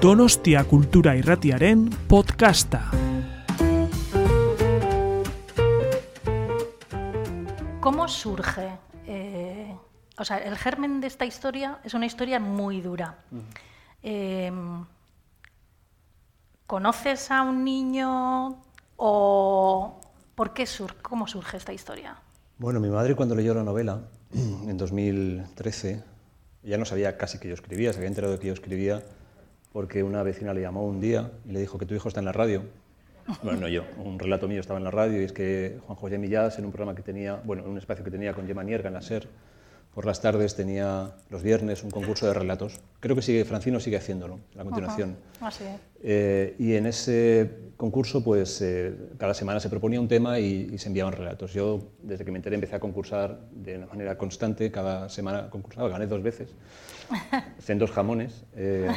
Donostia Kultura Irratiaren podcasta. ¿Cómo surge? Eh, o sea, el germen de esta historia es una historia muy dura. Eh, ¿Conoces a un niño o por qué sur cómo surge esta historia? Bueno, mi madre cuando leyó la novela en 2013 ya no sabía casi que yo escribía, se había enterado de que yo escribía porque una vecina le llamó un día y le dijo que tu hijo está en la radio. Bueno, no yo, un relato mío estaba en la radio y es que Juan José Millás en un programa que tenía, bueno, en un espacio que tenía con Gemma Nierga en la SER, por las tardes tenía los viernes un concurso de relatos. Creo que sigue, Francino sigue haciéndolo a continuación. Uh -huh. Así es. Eh, y en ese concurso, pues eh, cada semana se proponía un tema y, y, se enviaban relatos. Yo, desde que me enteré, empecé a concursar de una manera constante. Cada semana concursaba, gané dos veces. Sendos jamones, eh,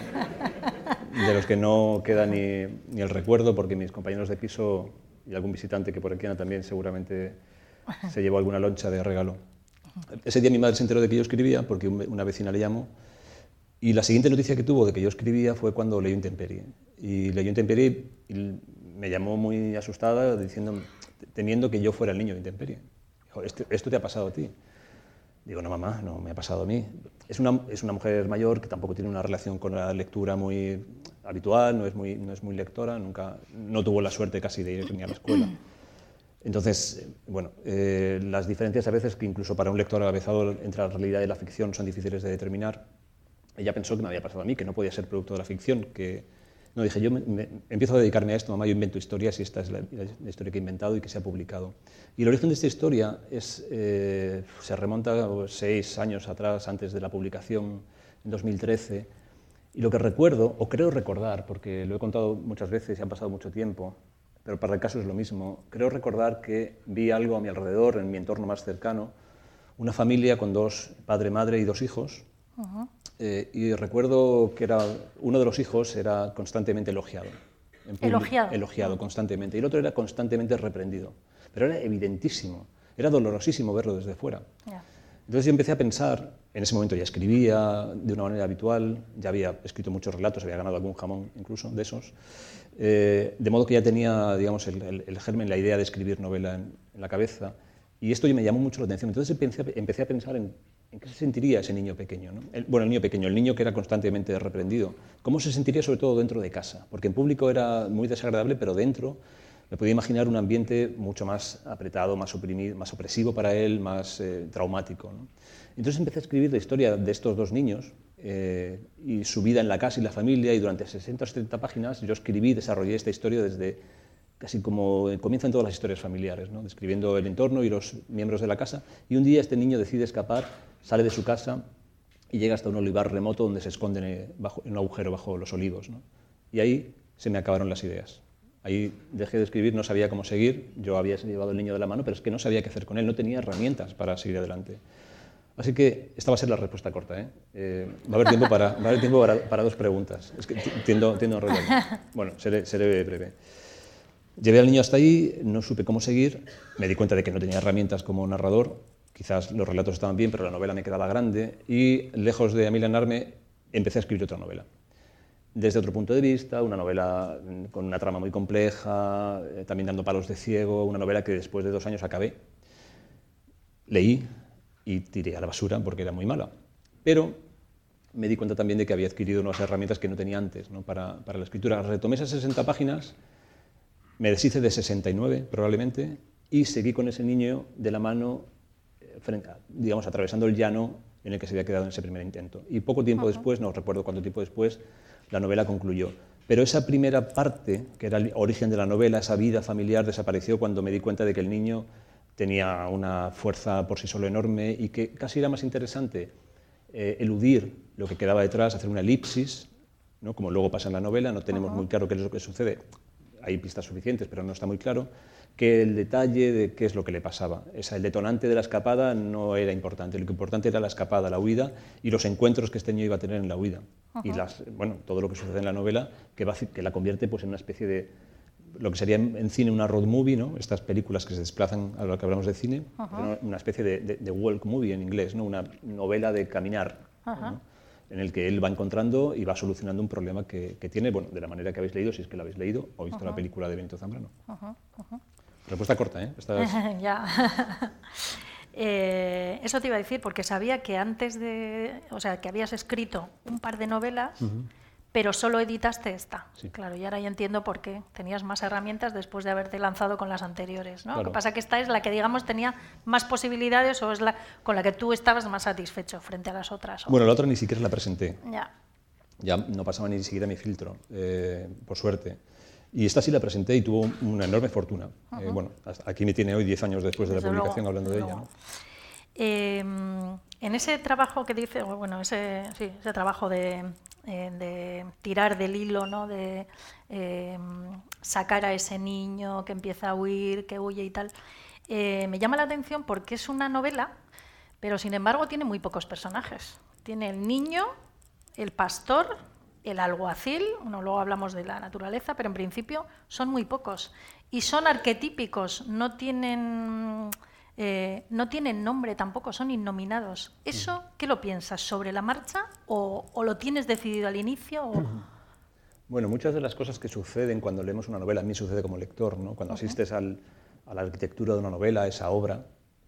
de los que no queda ni, ni, el recuerdo, porque mis compañeros de piso y algún visitante que por aquí anda también seguramente se llevó alguna loncha de regalo. Ese día mi madre se enteró de que yo escribía, porque una vecina le llamó, y la siguiente noticia que tuvo de que yo escribía fue cuando leyó Intemperie. Y leyó Intemperie y me llamó muy asustada, diciendo, temiendo que yo fuera el niño de Intemperie. Dijo, ¿Esto, ¿esto te ha pasado a ti? Digo, no, mamá, no me ha pasado a mí. Es una, es una mujer mayor que tampoco tiene una relación con la lectura muy habitual, no es muy, no es muy lectora, nunca, no tuvo la suerte casi de ir a la escuela. Entonces, bueno, eh, las diferencias a veces que incluso para un lector avezado entre la realidad y la ficción son difíciles de determinar. Ella pensó que me había pasado a mí, que no podía ser producto de la ficción, que no dije, yo me, me, empiezo a dedicarme a esto, mamá, yo invento historias y esta es la, historia que he inventado y que se ha publicado. Y el origen de esta historia es, eh, se remonta seis años atrás, antes de la publicación, en 2013, y lo que recuerdo, o creo recordar, porque lo he contado muchas veces y ha pasado mucho tiempo, pero para el caso es lo mismo. Creo recordar que vi algo a mi alrededor, en mi entorno más cercano, una familia con dos, padre, madre y dos hijos. Uh -huh. eh, y recuerdo que era, uno de los hijos era constantemente elogiado. elogiado. Elogiado constantemente. Y el otro era constantemente reprendido. Pero era evidentísimo. Era dolorosísimo verlo desde fuera. Yeah. Entonces yo empecé a pensar, en ese momento ya escribía de una manera habitual, ya había escrito muchos relatos, había ganado algún jamón incluso de esos, eh, de modo que ya tenía digamos, el, el, germen, la idea de escribir novela en, la cabeza, y esto me llamó mucho la atención. Entonces empecé, empecé a pensar en, en, qué se sentiría ese niño pequeño, ¿no? el, bueno, el niño pequeño, el niño que era constantemente reprendido, cómo se sentiría sobre todo dentro de casa, porque en público era muy desagradable, pero dentro me podía imaginar un ambiente mucho más apretado, más, oprimido, más opresivo para él, más eh, traumático. Entonces empecé a escribir la historia de estos dos niños eh, y su vida en la casa y la familia, y durante 60 o 70 páginas yo escribí y desarrollé esta historia desde casi como comienzan todas las historias familiares, ¿no? describiendo el entorno y los miembros de la casa, y un día este niño decide escapar, sale de su casa y llega hasta un olivar remoto donde se esconde bajo, en un agujero bajo los olivos. ¿no? Y ahí se me acabaron las ideas. Ahí dejé de escribir, no sabía cómo seguir, yo había llevado el niño de la mano, pero es que no sabía qué hacer con él, no tenía herramientas para seguir adelante. Así que esta va a ser la respuesta corta. ¿eh? Eh, va a haber tiempo para, dos preguntas. Tiendo, tiendo a enrollar. Bueno, seré, seré breve. Llevé al niño hasta ahí, no supe cómo seguir, me di cuenta de que no tenía herramientas como narrador, quizás los relatos estaban bien, pero la novela me quedaba grande, y lejos de amilanarme, empecé a escribir otra novela desde otro punto de vista, una novela con una trama muy compleja, eh, también dando palos de ciego, una novela que después de dos años acabé. Leí y tiré a la basura porque era muy mala. Pero me di cuenta también de que había adquirido unas herramientas que no tenía antes ¿no? para, para, la escritura. Retomé esas 60 páginas, me deshice de 69 probablemente, y seguí con ese niño de la mano, eh, digamos, atravesando el llano en el que se había quedado en ese primer intento. Y poco tiempo después, no recuerdo cuánto tiempo después, la novela concluyó. Pero esa primera parte, que era el origen de la novela, esa vida familiar, desapareció cuando me di cuenta de que el niño tenía una fuerza por sí solo enorme y que casi era más interesante eh, eludir lo que quedaba detrás, hacer una elipsis, ¿no? como luego pasa en la novela, no tenemos uh -huh. muy claro qué es lo que sucede, hay pistas suficientes, pero no está muy claro, que el detalle de qué es lo que le pasaba. Esa, el detonante de la escapada no era importante, lo que importante era la escapada, la huida y los encuentros que este niño iba a tener en la huida. Uh -huh. Y las, bueno, todo lo que sucede en la novela que, va, que la convierte pues, en una especie de lo que sería en, en, cine una road movie, ¿no? estas películas que se desplazan a lo que hablamos de cine, uh -huh. una especie de, de, de, walk movie en inglés, ¿no? una novela de caminar. Uh -huh. ¿no? en el que él va encontrando y va solucionando un problema que, tiene, bueno, de la manera que habéis leído, si es que lo habéis leído o visto la película de Benito Zambrano. Respuesta corta, ¿eh? ya. Eh, eso te iba a decir porque sabía que antes de, o sea, que habías escrito un par de novelas, pero solo editaste esta. Claro, y ahora ya entiendo por qué tenías más herramientas después de haberte lanzado con las anteriores. ¿no? Lo que pasa es que esta es la que, digamos, tenía más posibilidades o es la con la que tú estabas más satisfecho frente a las otras. Bueno, la otra ni siquiera la presenté. Ya. Ya no pasaba ni siquiera mi filtro, eh, por suerte. Y esta sí la presenté y tuvo una enorme fortuna. Eh, bueno, aquí me tiene hoy, 10 años después de la publicación, hablando de ella. Em, en ese trabajo que dice, bueno, ese, sí, ese trabajo de, eh, tirar del hilo, ¿no? de em, sacar a ese niño que empieza a huir, que huye y tal, eh, me llama la atención porque es una novela, pero sin embargo tiene muy pocos personajes. Tiene el niño, el pastor, el alguacil, bueno, luego hablamos de la naturaleza, pero en principio son muy pocos. Y son arquetípicos, no tienen, eh, no tienen nombre tampoco, son innominados. ¿Eso qué lo piensas? ¿Sobre la marcha o, lo tienes decidido al inicio? Bueno, muchas de las cosas que suceden cuando leemos una novela, a mí sucede como lector, ¿no? cuando asistes a la arquitectura de una novela, esa obra,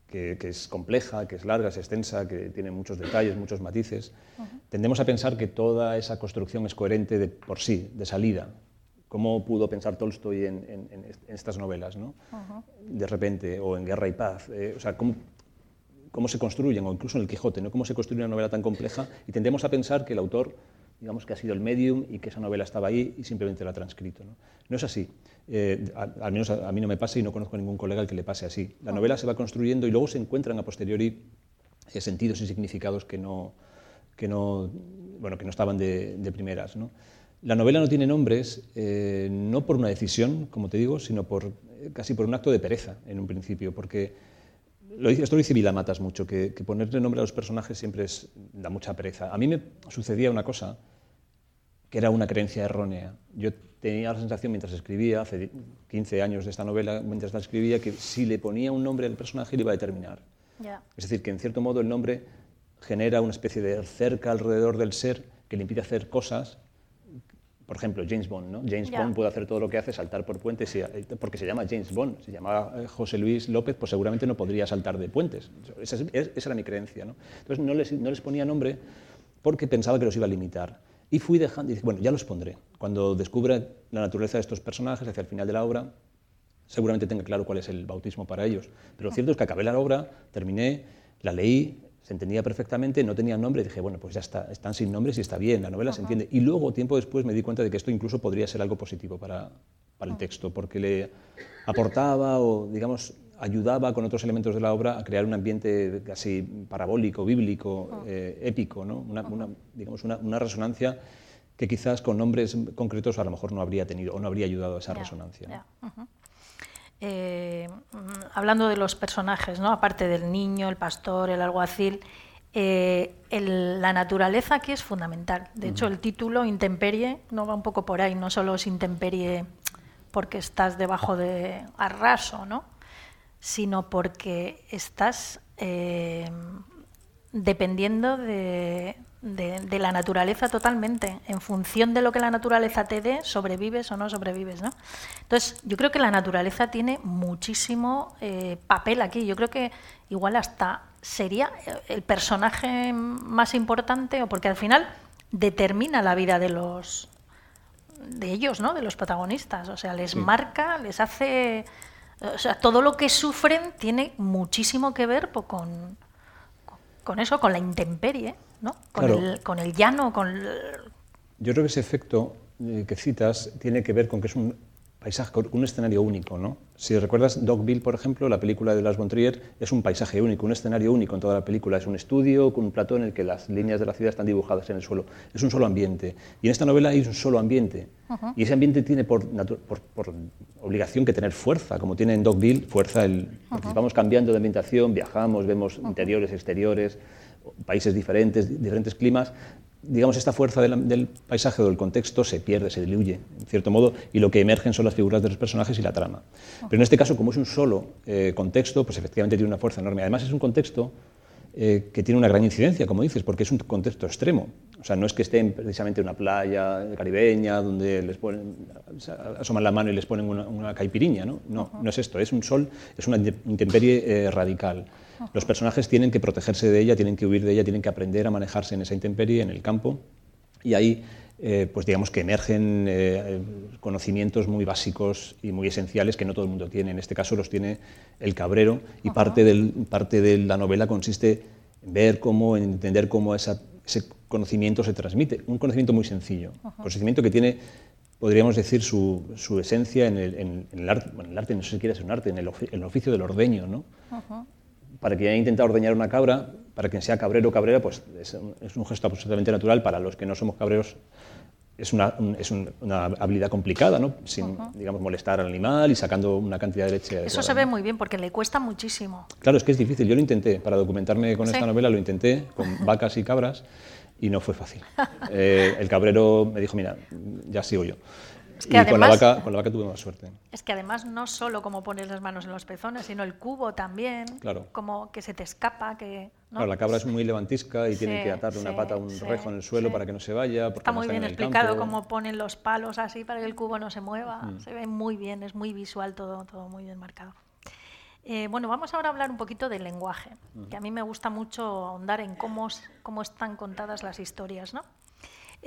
que, es compleja, que es larga, es extensa, que tiene muchos detalles, muchos matices, tendemos a pensar que toda esa construcción es coherente de, por sí, de salida. ¿Cómo pudo pensar Tolstoy en, estas novelas, ¿no? de repente, o en Guerra y Paz? Eh, o sea, ¿cómo, ¿cómo, se construyen, o incluso en El Quijote, ¿no? cómo se construye una novela tan compleja? Y tendemos a pensar que el autor digamos que ha sido el medium y que esa novela estaba ahí y simplemente la ha transcrito. No, no es así. Eh, al, menos a, mí no me pasa y no conozco a ningún colega al que le pase así. La novela se va construyendo y luego se encuentran a posteriori eh, sentidos y significados que no, que no, bueno, que no estaban de, primeras. ¿no? La novela no tiene nombres, eh, no por una decisión, como te digo, sino por, casi por un acto de pereza en un principio, porque lo esto lo dice Vilamatas mucho, que, ponerle nombre a los personajes siempre es, da mucha pereza. A mí me sucedía una cosa que era una creencia errónea. Yo tenía la sensación mientras escribía, hace 15 años de esta novela, mientras la escribía, que si le ponía un nombre al personaje le iba a determinar. Es decir, que en cierto modo el nombre genera una especie de cerca alrededor del ser que le impide hacer cosas por ejemplo, James Bond, ¿no? James Bond puede hacer todo lo que hace, saltar por puentes, porque se llama James Bond. Si llamaba eh, José Luis López, pues seguramente no podría saltar de puentes. Esa, era mi creencia, ¿no? Entonces no les, no les, ponía nombre porque pensaba que los iba a limitar. Y fui dejando, y dije, bueno, ya los pondré. Cuando descubra la naturaleza de estos personajes hacia el final de la obra, seguramente tenga claro cuál es el bautismo para ellos. Pero lo cierto es que acabé la obra, terminé, la leí, se entendía perfectamente, no tenía nombre, dije, bueno, pues ya está, están sin nombres y está bien, la novela se entiende. Y luego, tiempo después, me di cuenta de que esto incluso podría ser algo positivo para, para el texto, porque le aportaba o, digamos, ayudaba con otros elementos de la obra a crear un ambiente casi parabólico, bíblico, eh, épico, ¿no? una, digamos, una, una, resonancia que quizás con nombres concretos a lo mejor no habría tenido o no habría ayudado a esa resonancia. Eh, mm, hablando de los personajes, ¿no? aparte del niño, el pastor, el alguacil, eh, la naturaleza aquí es fundamental. De hecho, el título, Intemperie, no va un poco por ahí, no solo es intemperie porque estás debajo de arraso, ¿no? sino porque estás eh, dependiendo de, de, la naturaleza totalmente. En función de lo que la naturaleza te dé, sobrevives o no sobrevives. ¿no? Entonces, yo creo que la naturaleza tiene muchísimo eh, papel aquí. Yo creo que igual hasta sería el personaje más importante, o porque al final determina la vida de los de ellos, ¿no? De los protagonistas. O sea, les marca, les hace. O sea, todo lo que sufren tiene muchísimo que ver pues, con, con eso, con la intemperie. Con, el, con el llano, con... Yo creo que ese efecto eh, que citas tiene que ver con que es un paisaje, un escenario único. ¿no? Si recuerdas Dogville, por ejemplo, la película de Las Bontrier, es un paisaje único, un escenario único en toda la película. Es un estudio con un plató en el que las líneas de la ciudad están dibujadas en el suelo. Es un solo ambiente. Y en esta novela hay un solo ambiente. Y ese ambiente tiene por, por, obligación que tener fuerza, como tiene en Dogville, fuerza el... Vamos cambiando de ambientación, viajamos, vemos interiores, exteriores países diferentes, diferentes climas, digamos, esta fuerza del, paisaje o del contexto se pierde, se diluye, en cierto modo, y lo que emergen son las figuras de los personajes y la trama. Pero en este caso, como es un solo eh, contexto, pues efectivamente tiene una fuerza enorme. Además, es un contexto eh, que tiene una gran incidencia, como dices, porque es un contexto extremo. O sea, no es que estén precisamente en una playa caribeña donde les ponen, asoman la mano y les ponen una, caipiriña, ¿no? No, no es esto, es un sol, es una intemperie eh, radical. Los personajes tienen que protegerse de ella, tienen que huir de ella, tienen que aprender a manejarse en esa intemperie, en el campo, y ahí eh, pues digamos que emergen eh, conocimientos muy básicos y muy esenciales que no todo el mundo tiene. En este caso los tiene el cabrero y parte, del, parte de la novela consiste en ver cómo, en entender cómo ese conocimiento se transmite. Un conocimiento muy sencillo, un conocimiento que tiene, podríamos decir, su, su esencia en el, en, el, arte, bueno, el arte no sé si quiere ser un arte, en el, oficio del ordeño. ¿no? Para quien haya intentado ordeñar una cabra, para quien sea cabrero o cabrera, pues es un, es un gesto absolutamente natural. Para los que no somos cabreros, es una, es una, habilidad complicada, ¿no? sin digamos, molestar al animal y sacando una cantidad de leche. Eso se ve muy bien porque le cuesta muchísimo. Claro, es que es difícil. Yo lo intenté, para documentarme con esta novela lo intenté con vacas y cabras y no fue fácil. Eh, el cabrero me dijo, mira, ya sigo yo y con, la vaca, con la vaca tuve más suerte. Es que además no solo como pones las manos en los pezones, sino el cubo también, claro. como que se te escapa. Que, Claro, la cabra es muy levantisca y tiene que atarle una pata a un rejo en el suelo para que no se vaya. Está muy bien explicado cómo ponen los palos así para que el cubo no se mueva. Mm. Se ve muy bien, es muy visual todo, todo muy bien marcado. Eh, bueno, vamos ahora a hablar un poquito del lenguaje, que a mí me gusta mucho ahondar en cómo, cómo están contadas las historias, ¿no?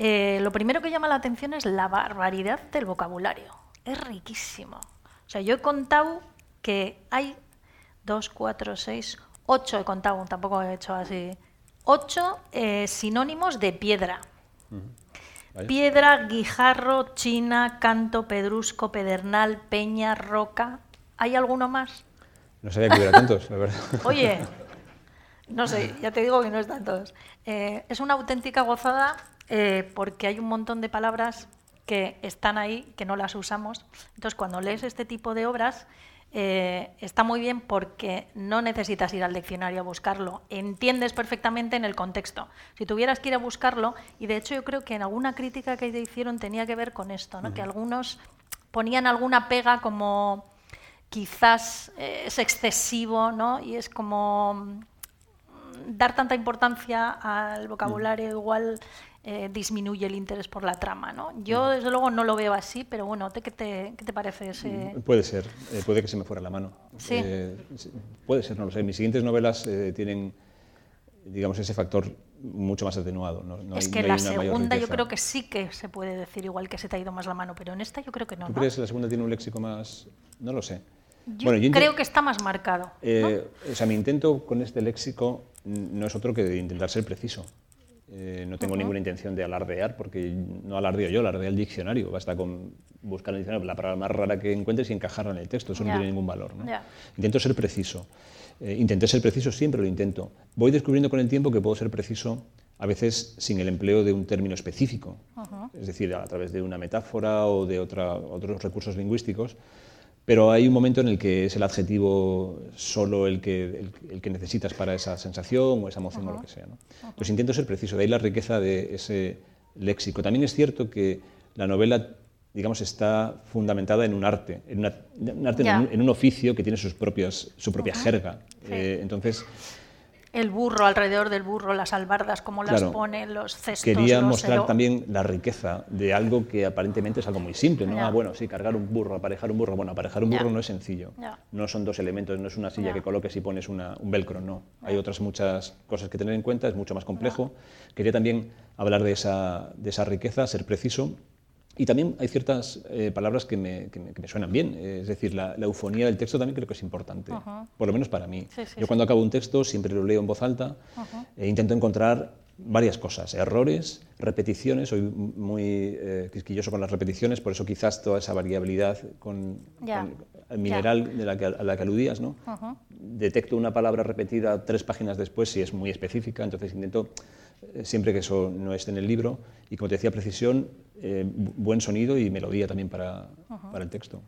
Eh, lo primero que llama la atención es la barbaridad del vocabulario. Es riquísimo. O sea, yo he contado que hay dos, cuatro, seis, ocho he contado, tampoco he hecho así, ocho eh, sinónimos de piedra. Piedra, guijarro, china, canto, pedrusco, pedernal, peña, roca. ¿Hay alguno más? No sabía que hubiera tantos, la verdad. Oye, no sé, ya te digo que no están todos. Eh, es una auténtica gozada eh, porque hay un montón de palabras que están ahí, que no las usamos. Entonces, cuando lees este tipo de obras, eh, está muy bien porque no necesitas ir al diccionario a buscarlo, entiendes perfectamente en el contexto. Si tuvieras que ir a buscarlo, y de hecho yo creo que en alguna crítica que te hicieron tenía que ver con esto, ¿no? que algunos ponían alguna pega como quizás eh, es excesivo, ¿no? y es como mm, dar tanta importancia al vocabulario igual eh, disminuye el interés por la trama. ¿no? Yo, desde luego, no lo veo así, pero bueno, ¿qué te, qué te parece ese...? Mm, puede ser, eh, puede que se me fuera la mano. ¿Sí? Eh, puede ser, no lo sé. Mis siguientes novelas tienen, digamos, ese factor mucho más atenuado. No, es que la segunda yo creo que sí que se puede decir igual que se te ha ido más la mano, pero en esta yo creo que no. ¿Tú crees que la segunda tiene un léxico más...? No lo sé. Yo, creo que está más marcado. O sea, mi intento con este léxico no es otro que de intentar ser preciso. Eh, no tengo ninguna intención de alardear, porque no alardeo yo, alardea el diccionario. Basta con buscar en el diccionario la palabra más rara que encuentres y encajarla en el texto. Eso no tiene ningún valor. Intento ser preciso. Eh, intenté ser preciso, siempre lo intento. Voy descubriendo con el tiempo que puedo ser preciso a veces sin el empleo de un término específico, es decir, a través de una metáfora o de otra, otros recursos lingüísticos pero hay un momento en el que es el adjetivo solo el que, el, que necesitas para esa sensación o esa emoción o lo que sea. ¿no? Pues intento ser preciso, de ahí la riqueza de ese léxico. También es cierto que la novela digamos, está fundamentada en un arte, en, un, arte en, un, oficio que tiene sus propias, su propia jerga. Eh, entonces, el burro, alrededor del burro, las albardas, cómo las pone, los cestos. Quería mostrar también la riqueza de algo que aparentemente es algo muy simple, ¿no? Ah, bueno, sí, cargar un burro, aparejar un burro. Bueno, aparejar un burro no es sencillo. No son dos elementos, no es una silla que coloques y pones un velcro, no. Hay otras muchas cosas que tener en cuenta, es mucho más complejo. Quería también hablar de esa, de esa riqueza, ser preciso y también hay ciertas eh, palabras que me, que, me, suenan bien, es decir, la, eufonía del texto también creo que es importante, por lo menos para mí. Yo cuando acabo un texto siempre lo leo en voz alta e intento encontrar varias cosas, errores, repeticiones, soy muy eh, quisquilloso con las repeticiones, por eso quizás toda esa variabilidad con, el mineral de la que, a la que aludías, ¿no? Detecto una palabra repetida tres páginas después si es muy específica, entonces intento eh, siempre que eso no esté en el libro. Y como te decía, precisión, eh, buen sonido y melodía también para, para el texto.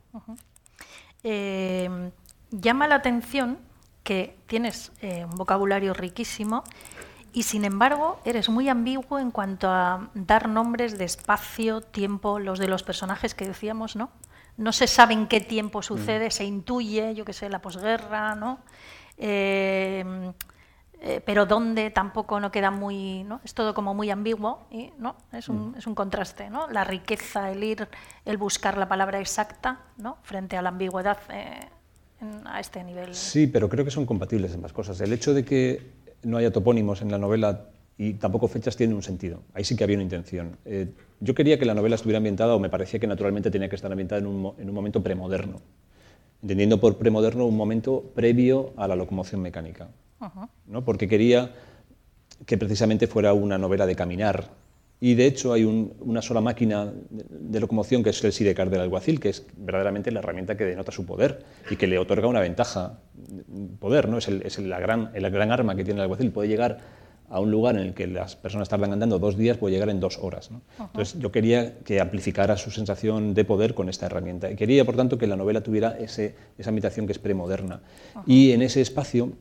Eh, llama la atención que tienes un vocabulario riquísimo y sin embargo eres muy ambiguo en cuanto a dar nombres de espacio, tiempo, los de los personajes que decíamos, ¿no? No se sabe en qué tiempo sucede, mm. se intuye, yo qué sé, la posguerra, ¿no? Eh, pero dónde tampoco no queda muy, ¿no? es todo como muy ambiguo, y, ¿no? es, un, mm. es un contraste, ¿no? la riqueza, el ir, el buscar la palabra exacta ¿no? frente a la ambigüedad eh, a este nivel. Sí, pero creo que son compatibles ambas cosas. El hecho de que no haya topónimos en la novela y tampoco fechas tiene un sentido. Ahí sí que había una intención. Eh, yo quería que la novela estuviera ambientada, o me parecía que naturalmente tenía que estar ambientada en un, en un momento premoderno, entendiendo por premoderno un momento previo a la locomoción mecánica. ¿No? Porque quería que precisamente fuera una novela de caminar. Y de hecho hay una sola máquina de, locomoción que es el sidecar del alguacil, que es verdaderamente la herramienta que denota su poder y que le otorga una ventaja, poder, ¿no? es, el, es la, gran, la gran arma que tiene el alguacil, puede llegar a un lugar en el que las personas tardan andando dos días, puede llegar en dos horas. Entonces yo quería que amplificara su sensación de poder con esta herramienta. Y quería, por tanto, que la novela tuviera ese, esa habitación que es premoderna. Y en ese espacio,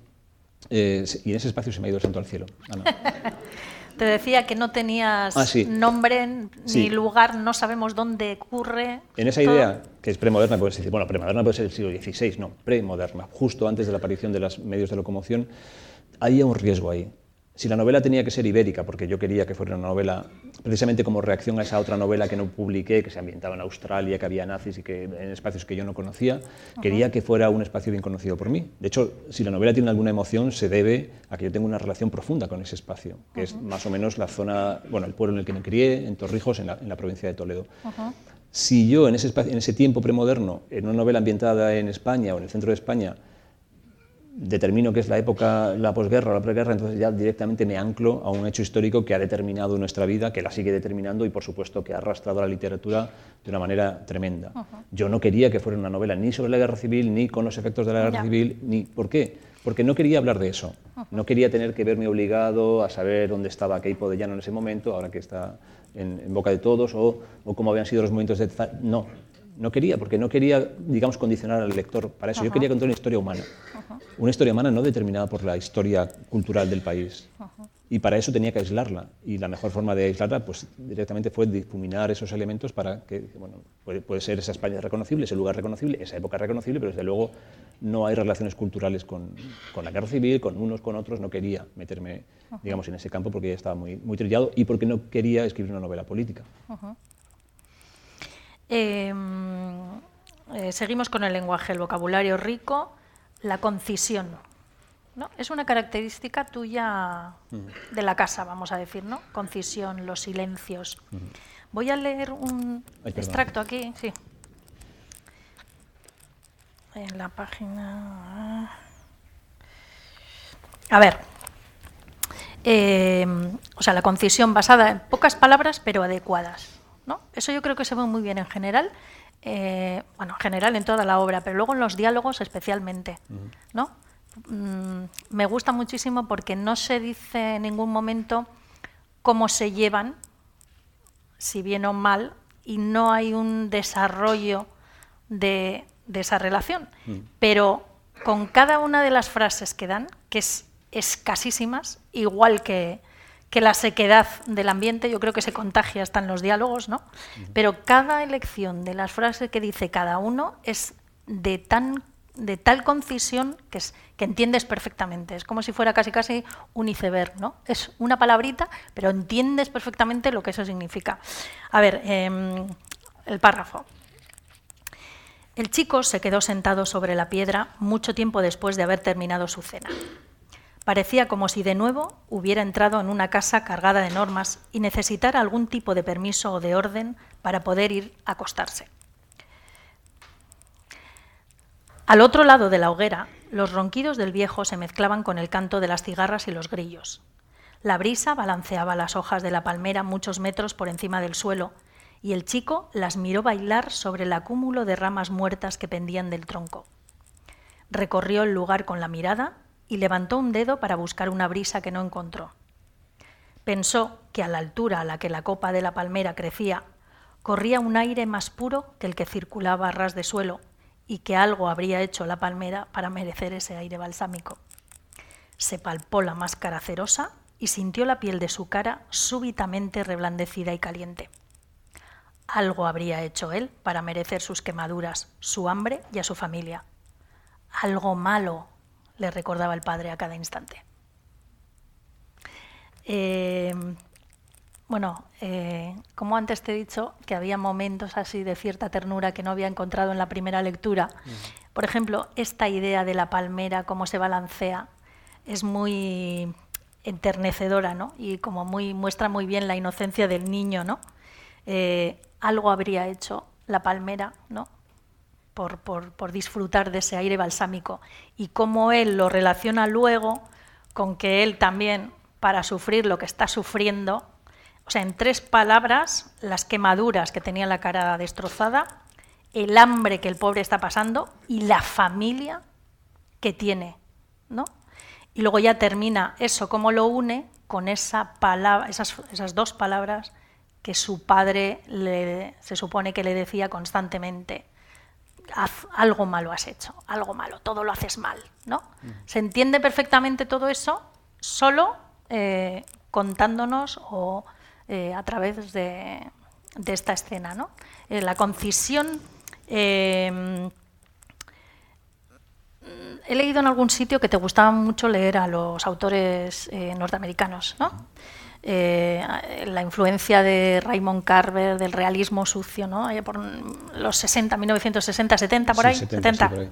eh, y en ese espacio se me ha ido el santo al cielo. Te decía que no tenías ah, nombre ni lugar, no sabemos dónde ocurre. En esa idea, que es premoderna, puedes decir, bueno, premoderna puede ser el siglo XVI, no, premoderna, justo antes de la aparición de los medios de locomoción, había un riesgo ahí. Si la novela tenía que ser ibérica, porque yo quería que fuera una novela, precisamente como reacción a esa otra novela que no publiqué, que se ambientaba en Australia, que había nazis y que en espacios que yo no conocía, quería que fuera un espacio bien conocido por mí. De hecho, si la novela tiene alguna emoción, se debe a que yo tengo una relación profunda con ese espacio, que es más o menos la zona, bueno, el pueblo en el que me crié, en Torrijos, en la, en la provincia de Toledo. Si yo en ese, en ese tiempo premoderno, en una novela ambientada en España o en el centro de España, determino que es la época, la posguerra o la preguerra, entonces ya directamente me anclo a un hecho histórico que ha determinado nuestra vida, que la sigue determinando y por supuesto que ha arrastrado a la literatura de una manera tremenda. Yo no quería que fuera una novela ni sobre la guerra civil, ni con los efectos de la guerra civil, ni... ¿Por qué? Porque no quería hablar de eso. No quería tener que verme obligado a saber dónde estaba Keipo de Llano en ese momento, ahora que está en, boca de todos, o, o cómo habían sido los momentos de... No, no quería, porque no quería, digamos, condicionar al lector para eso. Yo quería contar una historia humana. Una historia humana no determinada por la historia cultural del país. Y para eso tenía que aislarla. Y la mejor forma de aislarla, pues directamente fue difuminar esos elementos para que, bueno, puede, ser esa España reconocible, ese lugar reconocible, esa época reconocible, pero desde luego no hay relaciones culturales con, con la guerra civil, con unos, con otros. No quería meterme, digamos, en ese campo porque ya estaba muy, muy trillado y porque no quería escribir una novela política. Em, eh, seguimos con el lenguaje, el vocabulario rico, la concisión. ¿no? Es una característica tuya de la casa, vamos a decir, ¿no? Concisión, los silencios. Voy a leer un extracto aquí, sí. En la página. A ver. Em, o sea, la concisión basada en pocas palabras pero adecuadas. Eso yo creo que se ve muy bien en general, eh, bueno, en general en toda la obra, pero luego en los diálogos especialmente, ¿no? Mm, me gusta muchísimo porque no se dice en ningún momento cómo se llevan, si bien o mal, y no hay un desarrollo de, esa relación. Pero con cada una de las frases que dan, que es escasísimas, igual que, que la sequedad del ambiente yo creo que se contagia hasta en los diálogos, ¿no? Pero cada elección de las frases que dice cada uno es de tan de tal concisión que, es, que entiendes perfectamente. Es como si fuera casi casi un iceberg, ¿no? Es una palabrita, pero entiendes perfectamente lo que eso significa. A ver, em, el párrafo. El chico se quedó sentado sobre la piedra mucho tiempo después de haber terminado su cena. Parecía como si de nuevo hubiera entrado en una casa cargada de normas y necesitara algún tipo de permiso o de orden para poder ir a acostarse. Al otro lado de la hoguera, los ronquidos del viejo se mezclaban con el canto de las cigarras y los grillos. La brisa balanceaba las hojas de la palmera muchos metros por encima del suelo, y el chico las miró bailar sobre el acúmulo de ramas muertas que pendían del tronco. Recorrió el lugar con la mirada y levantó un dedo para buscar una brisa que no encontró. Pensó que a la altura a la que la copa de la palmera crecía, corría un aire más puro que el que circulaba a ras de suelo y que algo habría hecho la palmera para merecer ese aire balsámico. Se palpó la máscara cerosa y sintió la piel de su cara súbitamente reblandecida y caliente. Algo habría hecho él para merecer sus quemaduras, su hambre y a su familia. Algo malo le recordaba el padre a cada instante. Eh, bueno, eh, como antes te he dicho, que había momentos así de cierta ternura que no había encontrado en la primera lectura. Por ejemplo, esta idea de la palmera, cómo se balancea, es muy enternecedora, ¿no? Y como muy muestra muy bien la inocencia del niño, ¿no? Eh, algo habría hecho la palmera, ¿no? Por, disfrutar de ese aire balsámico. Y cómo él lo relaciona luego con que él también, para sufrir lo que está sufriendo, o sea, en tres palabras, las quemaduras que tenía la cara destrozada, el hambre que el pobre está pasando y la familia que tiene, ¿no? Y luego ya termina eso, cómo lo une con esa palabra, esas, dos palabras que su padre se supone que le decía constantemente. Algo malo has hecho, algo malo, todo lo haces mal, ¿no? Se entiende perfectamente todo eso solo eh, contándonos o eh, a través de, de, esta escena. ¿no? Eh, la concisión. Eh, he leído en algún sitio que te gustaba mucho leer a los autores norteamericanos. ¿no? La influencia de Raymond Carver, del realismo sucio, ¿no? Allá por los 60, 1960, 70, por ahí. 70. Sí, por ahí.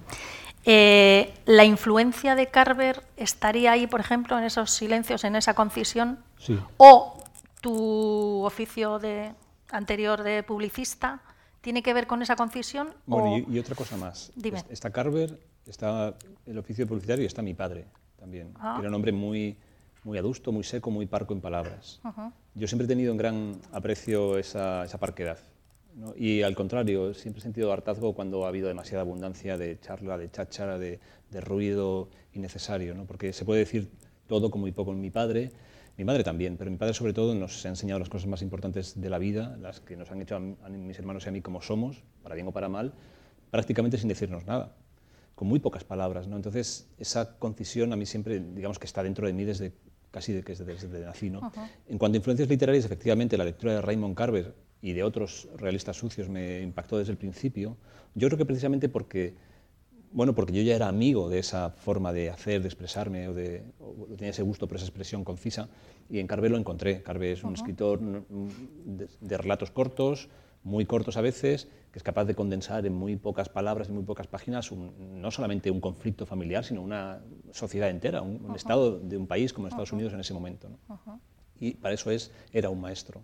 Eh, ¿La influencia de Carver estaría ahí, por ejemplo, en esos silencios, en esa concisión? Sí. ¿O tu oficio de, anterior de publicista tiene que ver con esa concisión? Bueno, o... y, y, otra cosa más. Dime. Está Carver, está el oficio publicitario y está mi padre también. Ah. Era un hombre muy, muy adusto, muy seco, muy parco en palabras. Uh -huh. Yo siempre he tenido en gran aprecio esa, esa parquedad. ¿no? Y al contrario, siempre he sentido hartazgo cuando ha habido demasiada abundancia de charla, de cháchara, de, de ruido innecesario, ¿no? porque se puede decir todo con muy poco en mi padre, mi madre también, pero mi padre sobre todo nos ha enseñado las cosas más importantes de la vida, las que nos han hecho a, a mis hermanos y a mí como somos, para bien o para mal, prácticamente sin decirnos nada, con muy pocas palabras. ¿no? Entonces, esa concisión a mí siempre, digamos que está dentro de mí desde casi de, desde, desde nací. ¿no? Uh -huh. En cuanto a influencias literarias, efectivamente, la lectura de Raymond Carver y de otros realistas sucios me impactó desde el principio. Yo creo que precisamente porque, bueno, porque yo ya era amigo de esa forma de hacer, de expresarme, o, de, o tenía ese gusto por esa expresión concisa, y en Carver lo encontré. Carver es un uh -huh. escritor de, de, relatos cortos, muy cortos a veces, que es capaz de condensar en muy pocas palabras, en muy pocas páginas, un, no solamente un conflicto familiar, sino una sociedad entera, un, estado de un país como Estados Unidos en ese momento. ¿no? Y para eso es, era un maestro.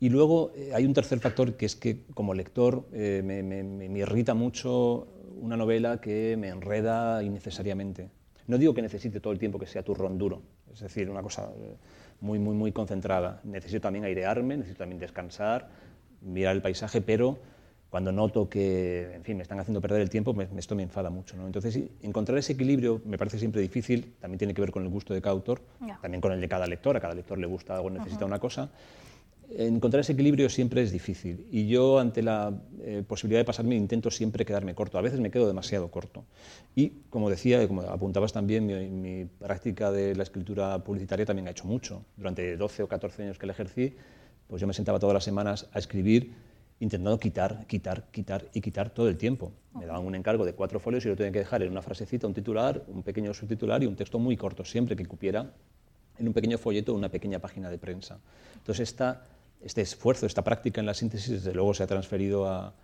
Y luego eh, hay un tercer factor que es que como lector eh, me, me, me, irrita mucho una novela que me enreda innecesariamente. No digo que necesite todo el tiempo que sea turrón duro, es decir, una cosa eh, muy, muy, muy concentrada. Necesito también airearme, necesito también descansar, mirar el paisaje, pero cuando noto que, en fin, me están haciendo perder el tiempo, me, esto me enfada mucho. ¿no? Entonces, encontrar ese equilibrio me parece siempre difícil, también tiene que ver con el gusto de cada autor, yeah. también con el de cada lector, a cada lector le gusta algo, necesita uh -huh. una cosa encontrar ese equilibrio siempre es difícil y yo ante la eh, posibilidad de pasarme intento siempre quedarme corto. A veces me quedo demasiado corto. Y como decía, como apuntabas también, mi, mi, práctica de la escritura publicitaria también ha hecho mucho. Durante 12 o 14 años que la ejercí, pues yo me sentaba todas las semanas a escribir intentando quitar, quitar, quitar y quitar todo el tiempo. Me daban un encargo de cuatro folios y yo tenía que dejar en una frasecita un titular, un pequeño subtitular y un texto muy corto, siempre que cupiera en un pequeño folleto una pequeña página de prensa. Entonces esta este esfuerzo, esta práctica en la síntesis, desde luego se ha transferido a,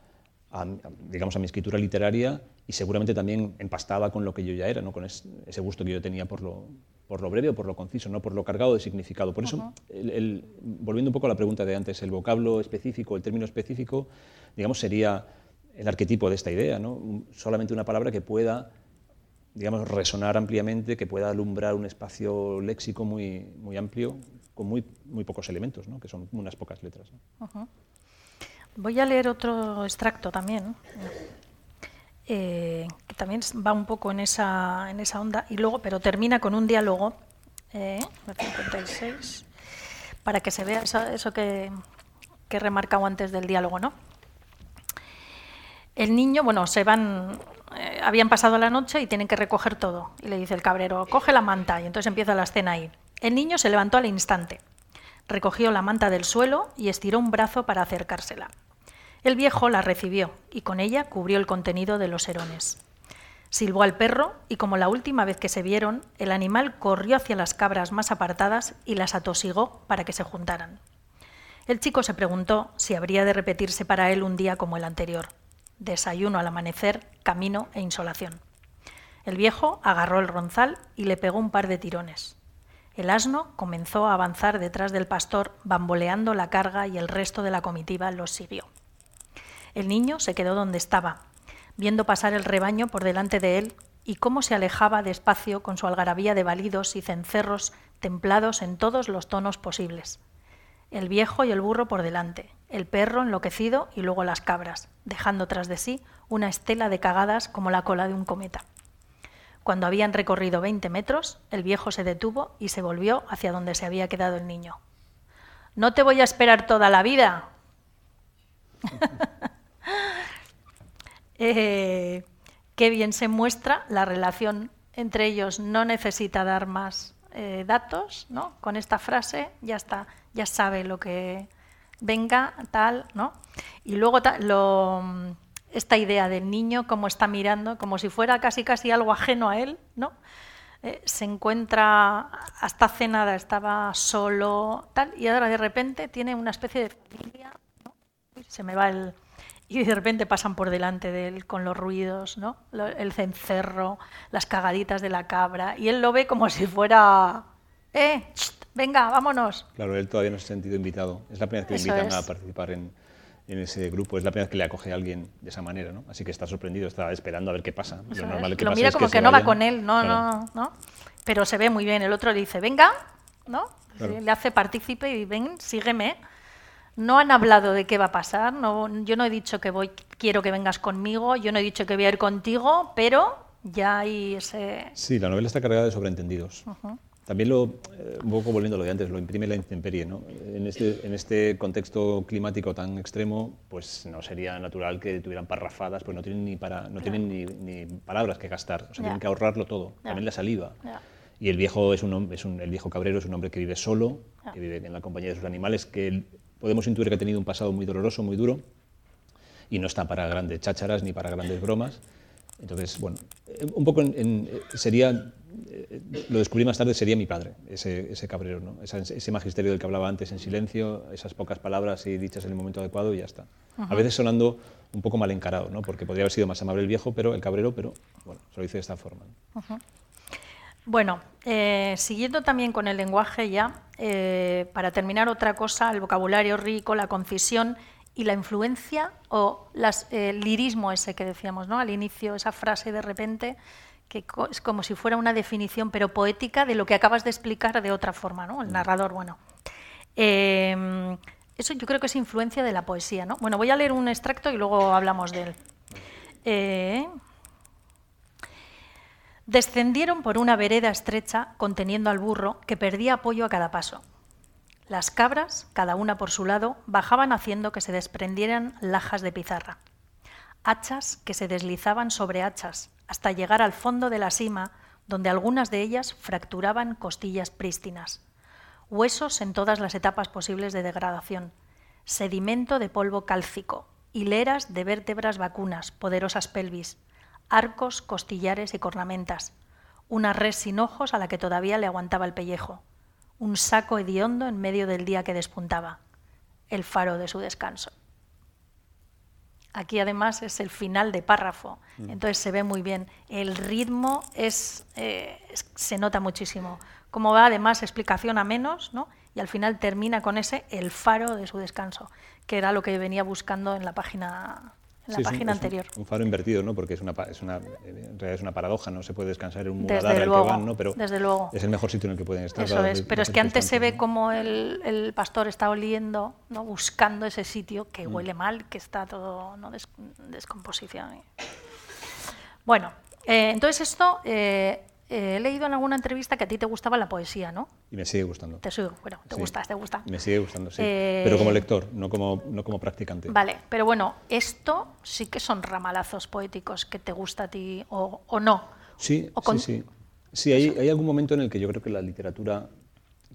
a, digamos, a mi escritura literaria y seguramente también empastaba con lo que yo ya era, ¿no? con es, ese gusto que yo tenía por lo, por lo breve o por lo conciso, no por lo cargado de significado. Por eso, -huh. el, el, volviendo un poco a la pregunta de antes, el vocablo específico, el término específico, digamos, sería el arquetipo de esta idea, ¿no? solamente una palabra que pueda digamos, resonar ampliamente, que pueda alumbrar un espacio léxico muy, muy amplio, con muy, muy pocos elementos, ¿no? que son unas pocas letras. Voy a leer otro extracto también, eh, que también va un poco en esa, en esa onda, y luego, pero termina con un diálogo, eh, 56, para que se vea eso, que, que he remarcado antes del diálogo, ¿no? El niño, bueno, se van, eh, habían pasado la noche y tienen que recoger todo. Y le dice el cabrero, coge la manta. Y entonces empieza la escena ahí. El niño se levantó al instante, recogió la manta del suelo y estiró un brazo para acercársela. El viejo la recibió y con ella cubrió el contenido de los herones. Silbó al perro y como la última vez que se vieron, el animal corrió hacia las cabras más apartadas y las atosigó para que se juntaran. El chico se preguntó si habría de repetirse para él un día como el anterior. Desayuno al amanecer, camino e insolación. El viejo agarró el ronzal y le pegó un par de tirones. El asno comenzó a avanzar detrás del pastor, bamboleando la carga y el resto de la comitiva los siguió. El niño se quedó donde estaba, viendo pasar el rebaño por delante de él y cómo se alejaba despacio con su algarabía de balidos y cencerros templados en todos los tonos posibles. El viejo y el burro por delante, el perro enloquecido y luego las cabras, dejando tras de sí una estela de cagadas como la cola de un cometa. Cuando habían recorrido veinte metros, el viejo se detuvo y se volvió hacia donde se había quedado el niño. No te voy a esperar toda la vida. Eh, qué bien se muestra la relación entre ellos. No necesita dar más eh, datos, ¿no? Con esta frase ya está, ya sabe lo que venga, tal, ¿no? Y luego esta idea del niño como está mirando, como si fuera casi casi algo ajeno a él, ¿no? Eh, se encuentra hasta hace nada estaba solo, tal, y ahora de repente tiene una especie de familia, se me va el, y de repente pasan por delante de él con los ruidos, ¿no? el cencerro, las cagaditas de la cabra, y él lo ve como si fuera, ¡eh! venga, vámonos. Claro, él todavía no se ha sentido invitado. Es la primera vez que le invitan a participar en, en, ese grupo, es la primera vez que le acoge a alguien de esa manera, ¿no? Así que está sorprendido, está esperando a ver qué pasa. Lo, normal que lo mira como que, no va con él, no, no, no. Pero se ve muy bien. El otro le dice, venga, ¿no? Le hace partícipe y ven, sígueme. No han hablado de qué va a pasar. No, yo no he dicho que voy, quiero que vengas conmigo. Yo no he dicho que voy a ir contigo, pero ya hay ese. Sí, la novela está cargada de sobreentendidos. También lo, eh, un poco volviendo a lo de antes, lo imprime la intemperie. ¿no? En, este, en este contexto climático tan extremo, pues no sería natural que tuvieran parrafadas, pues no tienen ni, para, no tienen ni, palabras que gastar, o sea, tienen que ahorrarlo todo, también la saliva. Y el viejo, es un, es un, el viejo cabrero es un hombre que vive solo, que vive en la compañía de sus animales, que podemos intuir que ha tenido un pasado muy doloroso, muy duro, y no está para grandes chácharas ni para grandes bromas. Entonces, bueno, un poco sería, eh, lo descubrí más tarde, sería mi padre, ese, ese cabrero, ¿no? ese magisterio del que hablaba antes en silencio, esas pocas palabras y dichas en el momento adecuado y ya está. A veces sonando un poco mal encarado, ¿no? porque podría haber sido más amable el viejo, pero el cabrero, pero bueno, se lo hice de esta forma. Bueno, eh, siguiendo también con el lenguaje ya, eh, para terminar otra cosa, el vocabulario rico, la concisión y la influencia o el lirismo ese que decíamos ¿no? al inicio, esa frase de repente que es como si fuera una definición pero poética de lo que acabas de explicar de otra forma, ¿no? El narrador, bueno. Em, eso yo creo que es influencia de la poesía, ¿no? Bueno, voy a leer un extracto y luego hablamos de él. Descendieron por una vereda estrecha conteniendo al burro que perdía apoyo a cada paso. Las cabras, cada una por su lado, bajaban haciendo que se desprendieran lajas de pizarra. Hachas que se deslizaban sobre hachas hasta llegar al fondo de la sima, donde algunas de ellas fracturaban costillas prístinas. Huesos en todas las etapas posibles de degradación. Sedimento de polvo cálcico. Hileras de vértebras vacunas, poderosas pelvis, arcos, costillares y cornamentas, una res sin ojos a la que todavía le aguantaba el pellejo, un saco hediondo en medio del día que despuntaba, el faro de su descanso. Aquí además es el final de párrafo, mm. entonces se ve muy bien. El ritmo es, eh, se nota muchísimo. Como va además explicación a menos, ¿no? y al final termina con ese el faro de su descanso, que era lo que venía buscando en la página la página anterior. Un, faro invertido, ¿no? Porque es una, es una, en realidad es una paradoja, no se puede descansar en un muladar al que van, ¿no? Pero desde luego. es el mejor sitio en el que pueden estar. Eso es, pero es que antes se ve como el, el, pastor está oliendo, ¿no? buscando ese sitio que mm. huele mal, que está todo ¿no? descomposición. Bueno, eh, entonces esto eh, eh, he leído en alguna entrevista que a ti te gustaba la poesía, ¿no? Y me sigue gustando. Te sigo, bueno, te gusta, te gusta. Me sigue gustando, sí. Eh, pero como lector, no como, no como practicante. Vale, pero bueno, esto sí que son ramalazos poéticos que te gusta a ti o, o no. Sí, sí, sí. Sí, hay, hay, algún momento en el que yo creo que la literatura,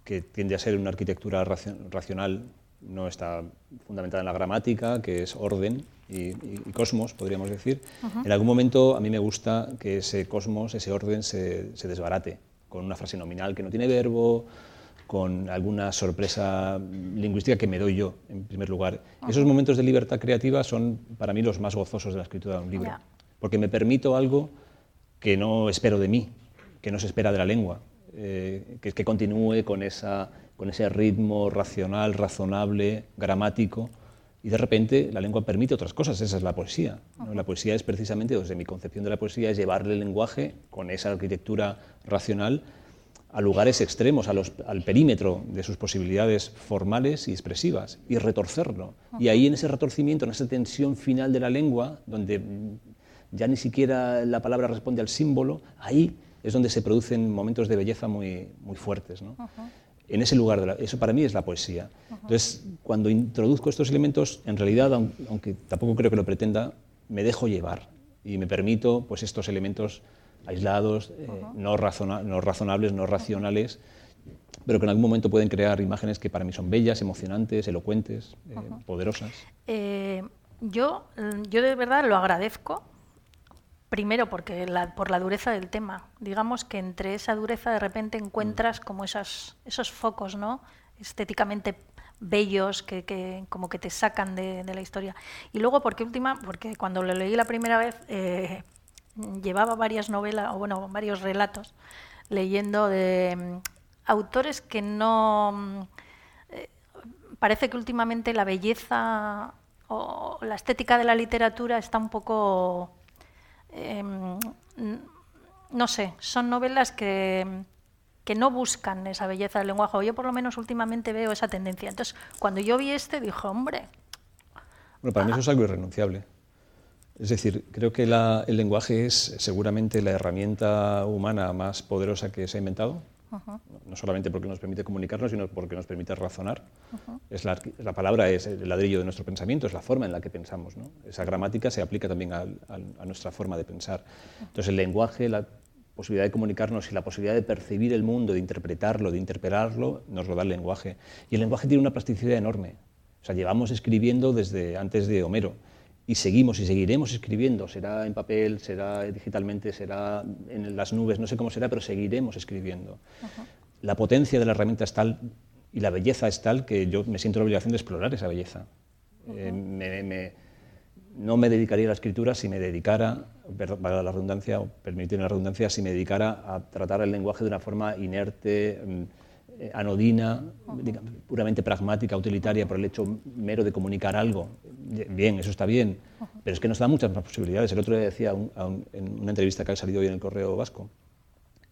que tiende a ser una arquitectura racional, no está fundamentada en la gramática, que es orden y, cosmos, podríamos decir. En algún momento a mí me gusta que ese cosmos, ese orden, se, desbarate con una frase nominal que no tiene verbo, con alguna sorpresa lingüística que me doy yo, en primer lugar. Esos momentos de libertad creativa son para mí los más gozosos de la escritura de un libro, porque me permito algo que no espero de mí, que no se espera de la lengua, eh, que, que continúe con esa con ese ritmo racional, razonable, gramático, y de repente la lengua permite otras cosas, esa es la poesía. La poesía es precisamente, desde mi concepción de la poesía, es llevarle el lenguaje con esa arquitectura racional a lugares extremos, al perímetro de sus posibilidades formales y expresivas, y retorcerlo. Y ahí en ese retorcimiento, en esa tensión final de la lengua, donde ya ni siquiera la palabra responde al símbolo, ahí es donde se producen momentos de belleza muy, muy fuertes. ¿no? En ese lugar. eso para mí es la poesía. Entonces, cuando introduzco estos elementos, en realidad, aunque tampoco creo que lo pretenda, me dejo llevar y me permito pues, estos elementos aislados, eh, no, no, razonables, no racionales, pero que en algún momento pueden crear imágenes que para mí son bellas, emocionantes, elocuentes, eh, poderosas. Eh, yo, yo de verdad lo agradezco Primero, porque por la dureza del tema. Digamos que entre esa dureza de repente encuentras mm. como esas, esos focos, ¿no? Estéticamente bellos que, como que te sacan de, la historia. Y luego, porque última, porque cuando lo leí la primera vez eh, llevaba varias novelas, o bueno, varios relatos leyendo de mm, autores que no. Mm, eh, parece que últimamente la belleza o la estética de la literatura está un poco Em, no sé, son novelas que, que, no buscan esa belleza del lenguaje, o yo por lo menos últimamente veo esa tendencia. Entonces, cuando yo vi este, dije, hombre... Bueno, para mí eso es algo irrenunciable. Es decir, creo que el lenguaje es seguramente la herramienta humana más poderosa que se ha inventado no solamente porque nos permite comunicarnos, sino porque nos permite razonar. es la, palabra es el ladrillo de nuestro pensamiento, es la forma en la que pensamos. Esa gramática se aplica también a, nuestra forma de pensar. Entonces el lenguaje, la posibilidad de comunicarnos y la posibilidad de percibir el mundo, de interpretarlo, de interpelarlo, nos lo da el lenguaje. Y el lenguaje tiene una plasticidad enorme. O sea, llevamos escribiendo desde antes de Homero y seguimos y seguiremos escribiendo, será en papel, será digitalmente, será en las nubes, no sé cómo será, pero seguiremos escribiendo. La potencia de la herramienta es tal y la belleza es tal que yo me siento la obligación de explorar esa belleza. Eh, no me dedicaría a la escritura si me dedicara, valga la redundancia, o permitirme la redundancia, si me dedicara a tratar el lenguaje de una forma inerte, eh, anodina, puramente pragmática, utilitaria, por el hecho mero de comunicar algo. Bien, eso está bien, pero es que nos da muchas más posibilidades. El otro día decía en una entrevista que ha salido hoy en el Correo Vasco,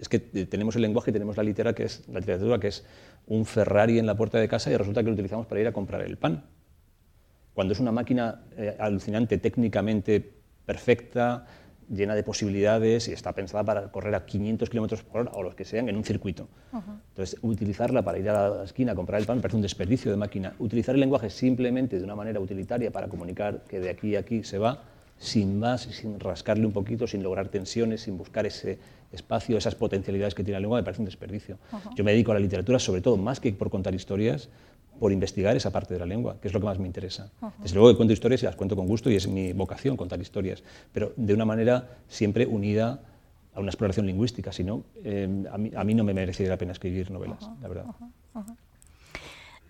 es que eh, tenemos el lenguaje y tenemos la, literatura que es, la literatura, que es un Ferrari en la puerta de casa y resulta que lo utilizamos para ir a comprar el pan. Cuando es una máquina eh, alucinante, técnicamente perfecta, llena de posibilidades y está pensada para correr a 500 kilómetros por hora o los que sean en un circuito. Entonces, utilizarla para ir a la esquina a comprar el pan me parece un desperdicio de máquina. Utilizar el lenguaje simplemente de una manera utilitaria para comunicar que de aquí a aquí se va, sin más, sin rascarle un poquito, sin lograr tensiones, sin buscar ese espacio, esas potencialidades que tiene la lengua, me parece un desperdicio. Yo me dedico a la literatura, sobre todo, más que por contar historias, por investigar esa parte de la lengua, que es lo que más me interesa. Desde luego que cuento historias y las cuento con gusto y es mi vocación contar historias, pero de una manera siempre unida a una exploración lingüística, si no, eh, a, mí, no me merecería la pena escribir novelas, la verdad.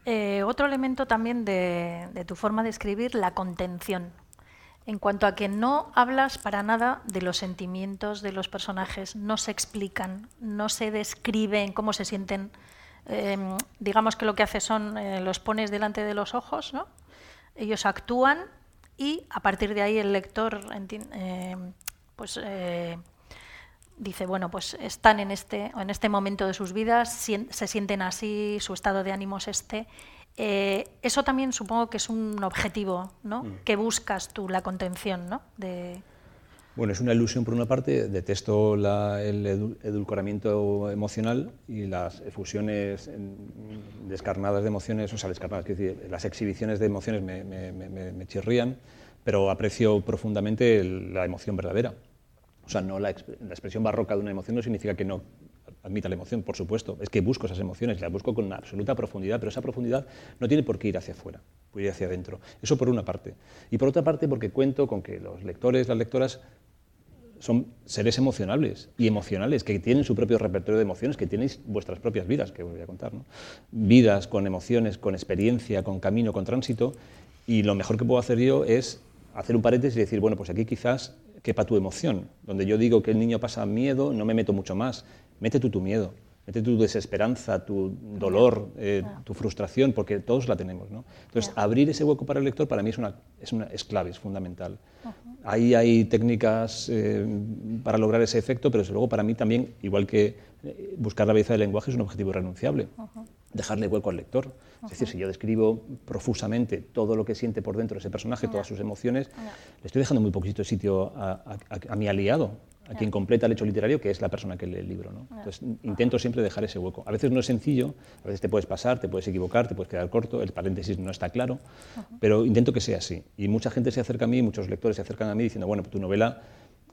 Eh, otro elemento también de, de tu forma de escribir, la contención en cuanto a que no hablas para nada de los sentimientos de los personajes, no se explican, no se describen cómo se sienten Em, digamos que lo que hace son, eh, los pones delante de los ojos, ¿no? ellos actúan y a partir de ahí el lector eh, pues, eh, dice, bueno, pues están en este, en este momento de sus vidas, se sienten así, su estado de ánimo es este. eso también supongo que es un objetivo, ¿no? Mm. Que buscas tú, la contención, ¿no? De, bueno, es una ilusión por una parte, detesto el edulcoramiento emocional y las efusiones descarnadas de emociones, o sea, descarnadas, decir, las exhibiciones de emociones me, chirrían, pero aprecio profundamente la emoción verdadera. O sea, no la, expresión barroca de una emoción no significa que no admita la emoción, por supuesto. Es que busco esas emociones, las busco con una absoluta profundidad, pero esa profundidad no tiene por qué ir hacia afuera, puede ir hacia adentro. Eso por una parte. Y por otra parte, porque cuento con que los lectores, las lectoras, son seres emocionales y emocionales, que tienen su propio repertorio de emociones, que tenéis vuestras propias vidas, que os voy a contar. ¿no? Vidas con emociones, con experiencia, con camino, con tránsito, y lo mejor que puedo hacer yo es hacer un paréntesis y decir, bueno, pues aquí quizás quepa tu emoción. Donde yo digo que el niño pasa miedo, no me meto mucho más. Mete tú tu miedo, mete tu desesperanza, tu dolor, eh, tu frustración, porque todos la tenemos. ¿no? Entonces, abrir ese hueco para el lector para mí es, una, es, una, es clave, es fundamental. Ahí hay técnicas eh, para lograr ese efecto, pero desde luego para mí también, igual que eh, buscar la belleza del lenguaje, es un objetivo irrenunciable. Dejarle hueco al lector. Es decir, si yo describo profusamente todo lo que siente por dentro ese personaje, todas sus emociones, le estoy dejando muy poquito sitio a, a, a mi aliado, a quien completa el hecho literario, que es la persona que lee el libro. ¿no? Entonces, intento siempre dejar ese hueco. A veces no es sencillo, a veces te puedes pasar, te puedes equivocar, te puedes quedar corto, el paréntesis no está claro, pero intento que sea así. Y mucha gente se acerca a mí, muchos lectores se acercan a mí diciendo, bueno, pues tu novela,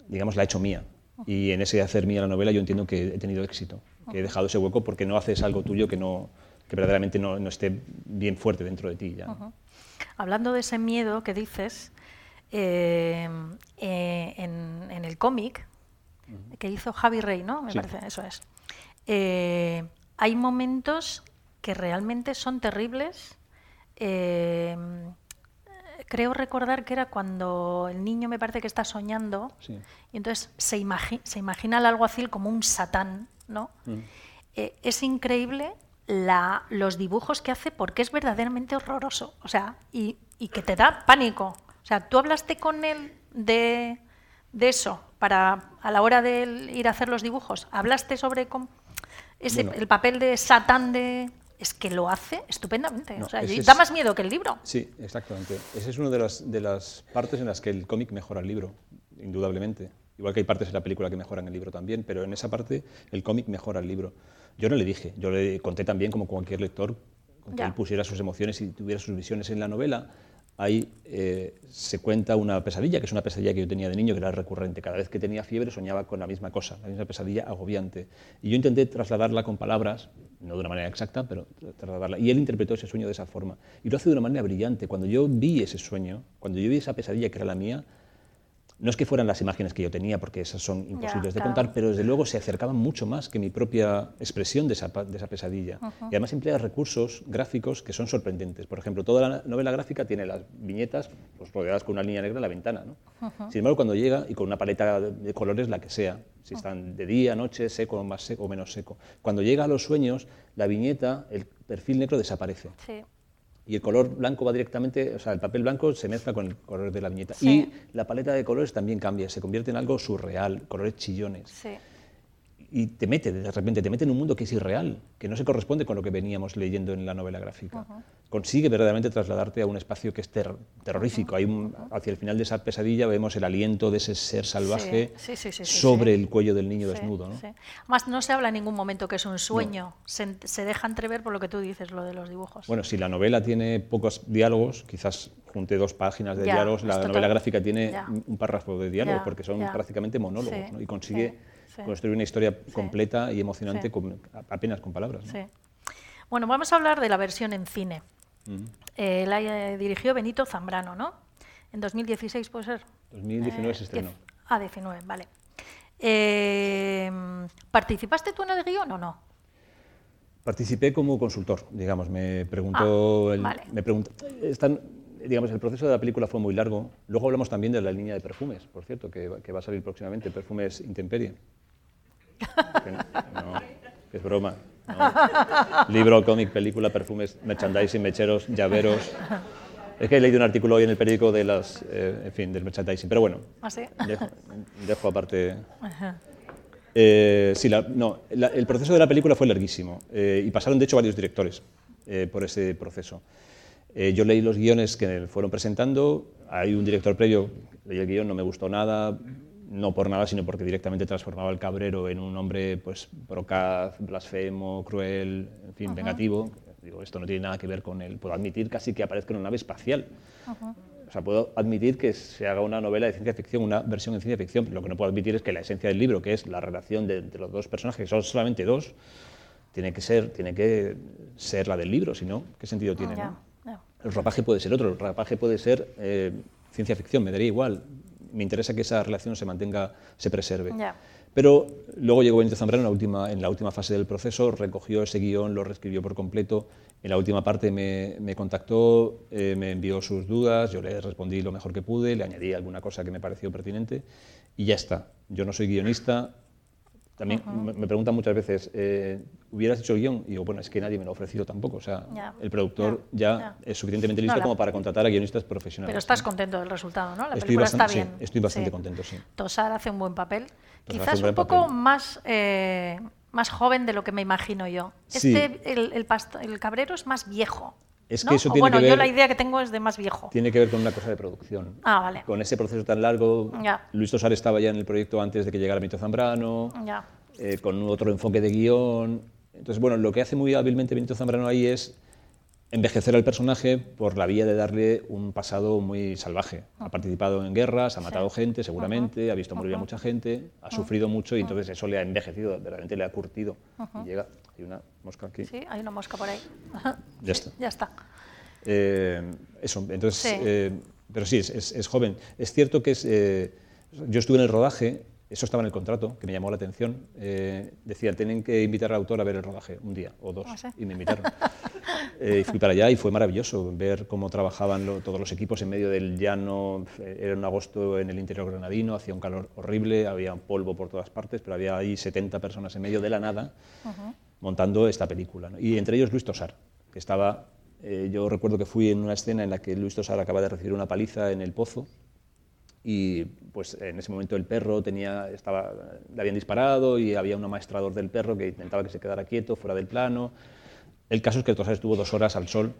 digamos, la he hecho mía. Y en ese hacer mía la novela yo entiendo que he tenido éxito, que he dejado ese hueco porque no haces algo tuyo que, no, que verdaderamente no, no esté bien fuerte dentro de ti. Ya. Hablando de ese miedo que dices, eh, eh, en, en, el cómic que hizo Javi Rey, ¿no? Me Sí. parece, eso es. Eh, hay momentos que realmente son terribles. Eh, creo recordar que era cuando el niño me parece que está soñando Sí. y entonces se, imagi- se imagina al alguacil como un satán, ¿no? Mm. Eh, es increíble la- los dibujos que hace porque es verdaderamente horroroso, o sea, y, y que te da pánico. O sea, tú hablaste con él de, de eso para a la hora de ir a hacer los dibujos. Hablaste sobre ese, Bueno. el papel de satán de es que lo hace estupendamente. No, o sea, ese y es- da más miedo que el libro. Sí, exactamente. Esa es una de las, de las partes en las que el cómic mejora el libro, indudablemente. Igual que hay partes de la película que mejoran el libro también, pero en esa parte el cómic mejora el libro. Yo no le dije, yo le conté también como cualquier lector, con que él pusiera sus emociones y tuviera sus visiones en la novela. Ahí eh, se cuenta una pesadilla, que es una pesadilla que yo tenía de niño, que era recurrente. Cada vez que tenía fiebre soñaba con la misma cosa, la misma pesadilla agobiante. Y yo intenté trasladarla con palabras, no de una manera exacta, pero trasladarla. Y él interpretó ese sueño de esa forma. Y lo hace de una manera brillante. Cuando yo vi ese sueño, cuando yo vi esa pesadilla que era la mía, no es que fueran las imágenes que yo tenía, porque esas son imposibles de claro. contar, pero desde luego se acercaban mucho más que mi propia expresión de esa, pa- de esa pesadilla. Y además emplea recursos gráficos que son sorprendentes. Por ejemplo, toda la novela gráfica tiene las viñetas pues, rodeadas con una línea negra en la ventana. ¿no? Sin embargo, cuando llega, y con una paleta de, de colores, la que sea, si están de día, noche, seco, más seco o menos seco, cuando llega a los sueños, la viñeta, el perfil negro desaparece Sí. Y el color blanco va directamente, o sea, el papel blanco se mezcla con el color de la viñeta. Sí. Y la paleta de colores también cambia, se convierte en algo surreal, colores chillones. Sí. Y te mete, de repente, te mete en un mundo que es irreal, que no se corresponde con lo que veníamos leyendo en la novela gráfica. Consigue verdaderamente trasladarte a un espacio que es ter- terrorífico. Hay un- hacia el final de esa pesadilla vemos el aliento de ese ser salvaje Sí, sí, sí, sí, sobre el cuello del niño desnudo. ¿no? Además, no se habla en ningún momento que es un sueño. Se, se deja entrever por lo que tú dices, lo de los dibujos. Bueno, si la novela tiene pocos diálogos, quizás junte dos páginas de Ya, diálogos, la novela gráfica tiene ya. un párrafo de diálogos, porque son prácticamente monólogos, y consigue sí, construir una historia completa y emocionante con- apenas con palabras. ¿no? Bueno, vamos a hablar de la versión en cine. Eh, la eh, dirigió Benito Zambrano, ¿no? En 2016, ¿puede ser? 2019 Eh, se estrenó. diez- Ah, 19, vale. Eh, ¿Participaste tú en el guion o no? Participé como consultor, digamos, me preguntó, Ah, el, vale. me preguntó- están- digamos, el proceso de la película fue muy largo. Luego hablamos también de la línea de perfumes, por cierto, que, va- que va a salir próximamente, perfumes Intemperie. No, es broma. no. Libro, cómic, película, perfumes, merchandising, mecheros, llaveros. Es que he leído un artículo hoy en el periódico de las, eh, en fin, del merchandising, pero bueno, ¿Ah, sí? dejo, dejo aparte. Eh, sí, la- no, la- el proceso de la película fue larguísimo eh, y pasaron de hecho varios directores eh, por ese proceso. Eh, yo leí los guiones que fueron presentando, hay un director previo, leí el guion, no me gustó nada, no por nada, sino porque directamente transformaba al cabrero en un hombre pues procaz, blasfemo, cruel, en fin, vengativo. Digo, esto no tiene nada que ver con él. Puedo admitir casi que aparezca en una nave espacial. o sea, puedo admitir que se haga una novela de ciencia ficción, una versión en ciencia ficción. Lo que no puedo admitir es que la esencia del libro, que es la relación de, entre los dos personajes, que son solamente dos, tiene que ser, tiene que ser la del libro, si no, ¿qué sentido tiene? Ya, no? El rapaje puede ser otro, el rapaje puede ser eh, ciencia ficción, me daría igual. Me interesa que esa relación se mantenga, se preserve. Pero luego llegó Benito Zambrano en la última, en la última fase del proceso, recogió ese guion, lo reescribió por completo. En la última parte me, me contactó, eh, me envió sus dudas, yo le respondí lo mejor que pude, le añadí alguna cosa que me pareció pertinente y ya está. Yo no soy guionista. También me- me preguntan muchas veces, eh, ¿hubieras hecho guion? Y digo, bueno, es que nadie me lo ha ofrecido tampoco. O sea, el productor ya, es suficientemente No, listo la- como para contratar a guionistas profesionales. Pero estás ¿no? contento del resultado, ¿no? La Estoy película bastante- está sí, bien. estoy bastante contento, sí. Tosar hace un buen papel. Quizás un poco papel. más, eh, más joven de lo que me imagino yo. Sí. Este, el, el, pasto- el cabrero es más viejo. Es ¿no? que eso O tiene bueno, que yo ver- la idea que tengo es de más viejo. Tiene que ver con una cosa de producción. Ah, vale. Con ese proceso tan largo, Ya. Luis Tosar estaba ya en el proyecto antes de que llegara Benito Zambrano, Ya. eh, con otro enfoque de guion. Entonces, bueno, lo que hace muy hábilmente Benito Zambrano ahí es envejecer al personaje por la vía de darle un pasado muy salvaje. Ha participado en guerras, ha matado gente, seguramente, ha visto morir a mucha gente, ha sufrido mucho y entonces eso le ha envejecido, realmente le ha curtido. Y llega, hay una mosca aquí. Sí, hay una mosca por ahí. Ya Sí, está. Ya está. Eh, eso, entonces, Sí. eh, pero sí, es, es- es joven. Es cierto que es, eh, yo estuve en el rodaje, eso estaba en el contrato, que me llamó la atención. Eh, decía, tienen que invitar al autor a ver el rodaje un día o dos, Ah, y me invitaron. Eh, y fui para allá y fue maravilloso ver cómo trabajaban lo- todos los equipos en medio del llano. Eh, Era un agosto en el interior granadino, hacía un calor horrible, había polvo por todas partes, pero había ahí 70 personas en medio de la nada montando esta película. Y entre ellos Luis Tosar, que estaba, eh, yo recuerdo que fui en una escena en la que Luis Tosar acaba de recibir una paliza en el pozo y pues en ese momento el perro tenía, estaba, le habían disparado y había un amaestrador del perro que intentaba que se quedara quieto, fuera del plano. El caso es que Tosar estuvo dos horas al sol,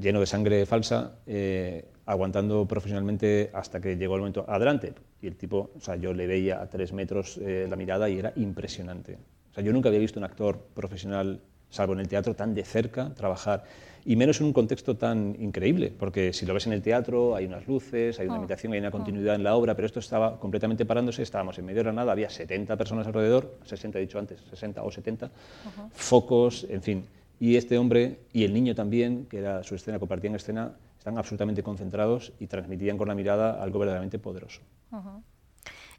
lleno de sangre falsa, eh, aguantando profesionalmente hasta que llegó el momento adelante. Y el tipo, o sea, yo le veía a tres metros eh, la mirada y era impresionante. Sea, yo nunca había visto un actor profesional, salvo en el teatro, tan de cerca trabajar. Y menos en un contexto tan increíble, porque si lo ves en el teatro hay unas luces, hay una imitación, hay una continuidad en la obra, pero esto estaba completamente parándose, estábamos en medio de la nada, había 70 personas alrededor, 60 he dicho antes, 60 o 70, focos, en fin. Y este hombre y el niño también, que era su escena, compartían escena, están absolutamente concentrados y transmitían con la mirada algo verdaderamente poderoso.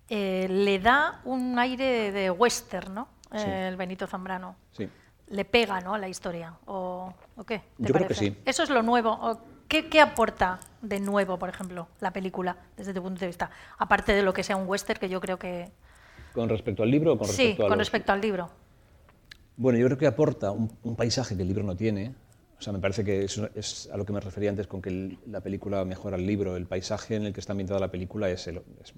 Eh, le da un aire de western, ¿no? Sí. El Benito Zambrano. Sí. Le pega, ¿no? a La historia. ¿O, o qué? te Yo creo que sí. Eso es lo nuevo. ¿O ¿Qué, qué aporta de nuevo, por ejemplo, la película, desde tu punto de vista? Aparte de lo que sea un western, que yo creo que. ¿Con respecto al libro o con sí, respecto a con los- respecto al libro. Bueno, yo creo que aporta un, un paisaje que el libro no tiene. O sea, me parece que eso es a lo que me refería antes con que el- la película mejora el libro. El paisaje en el que está ambientada la película es, el- es,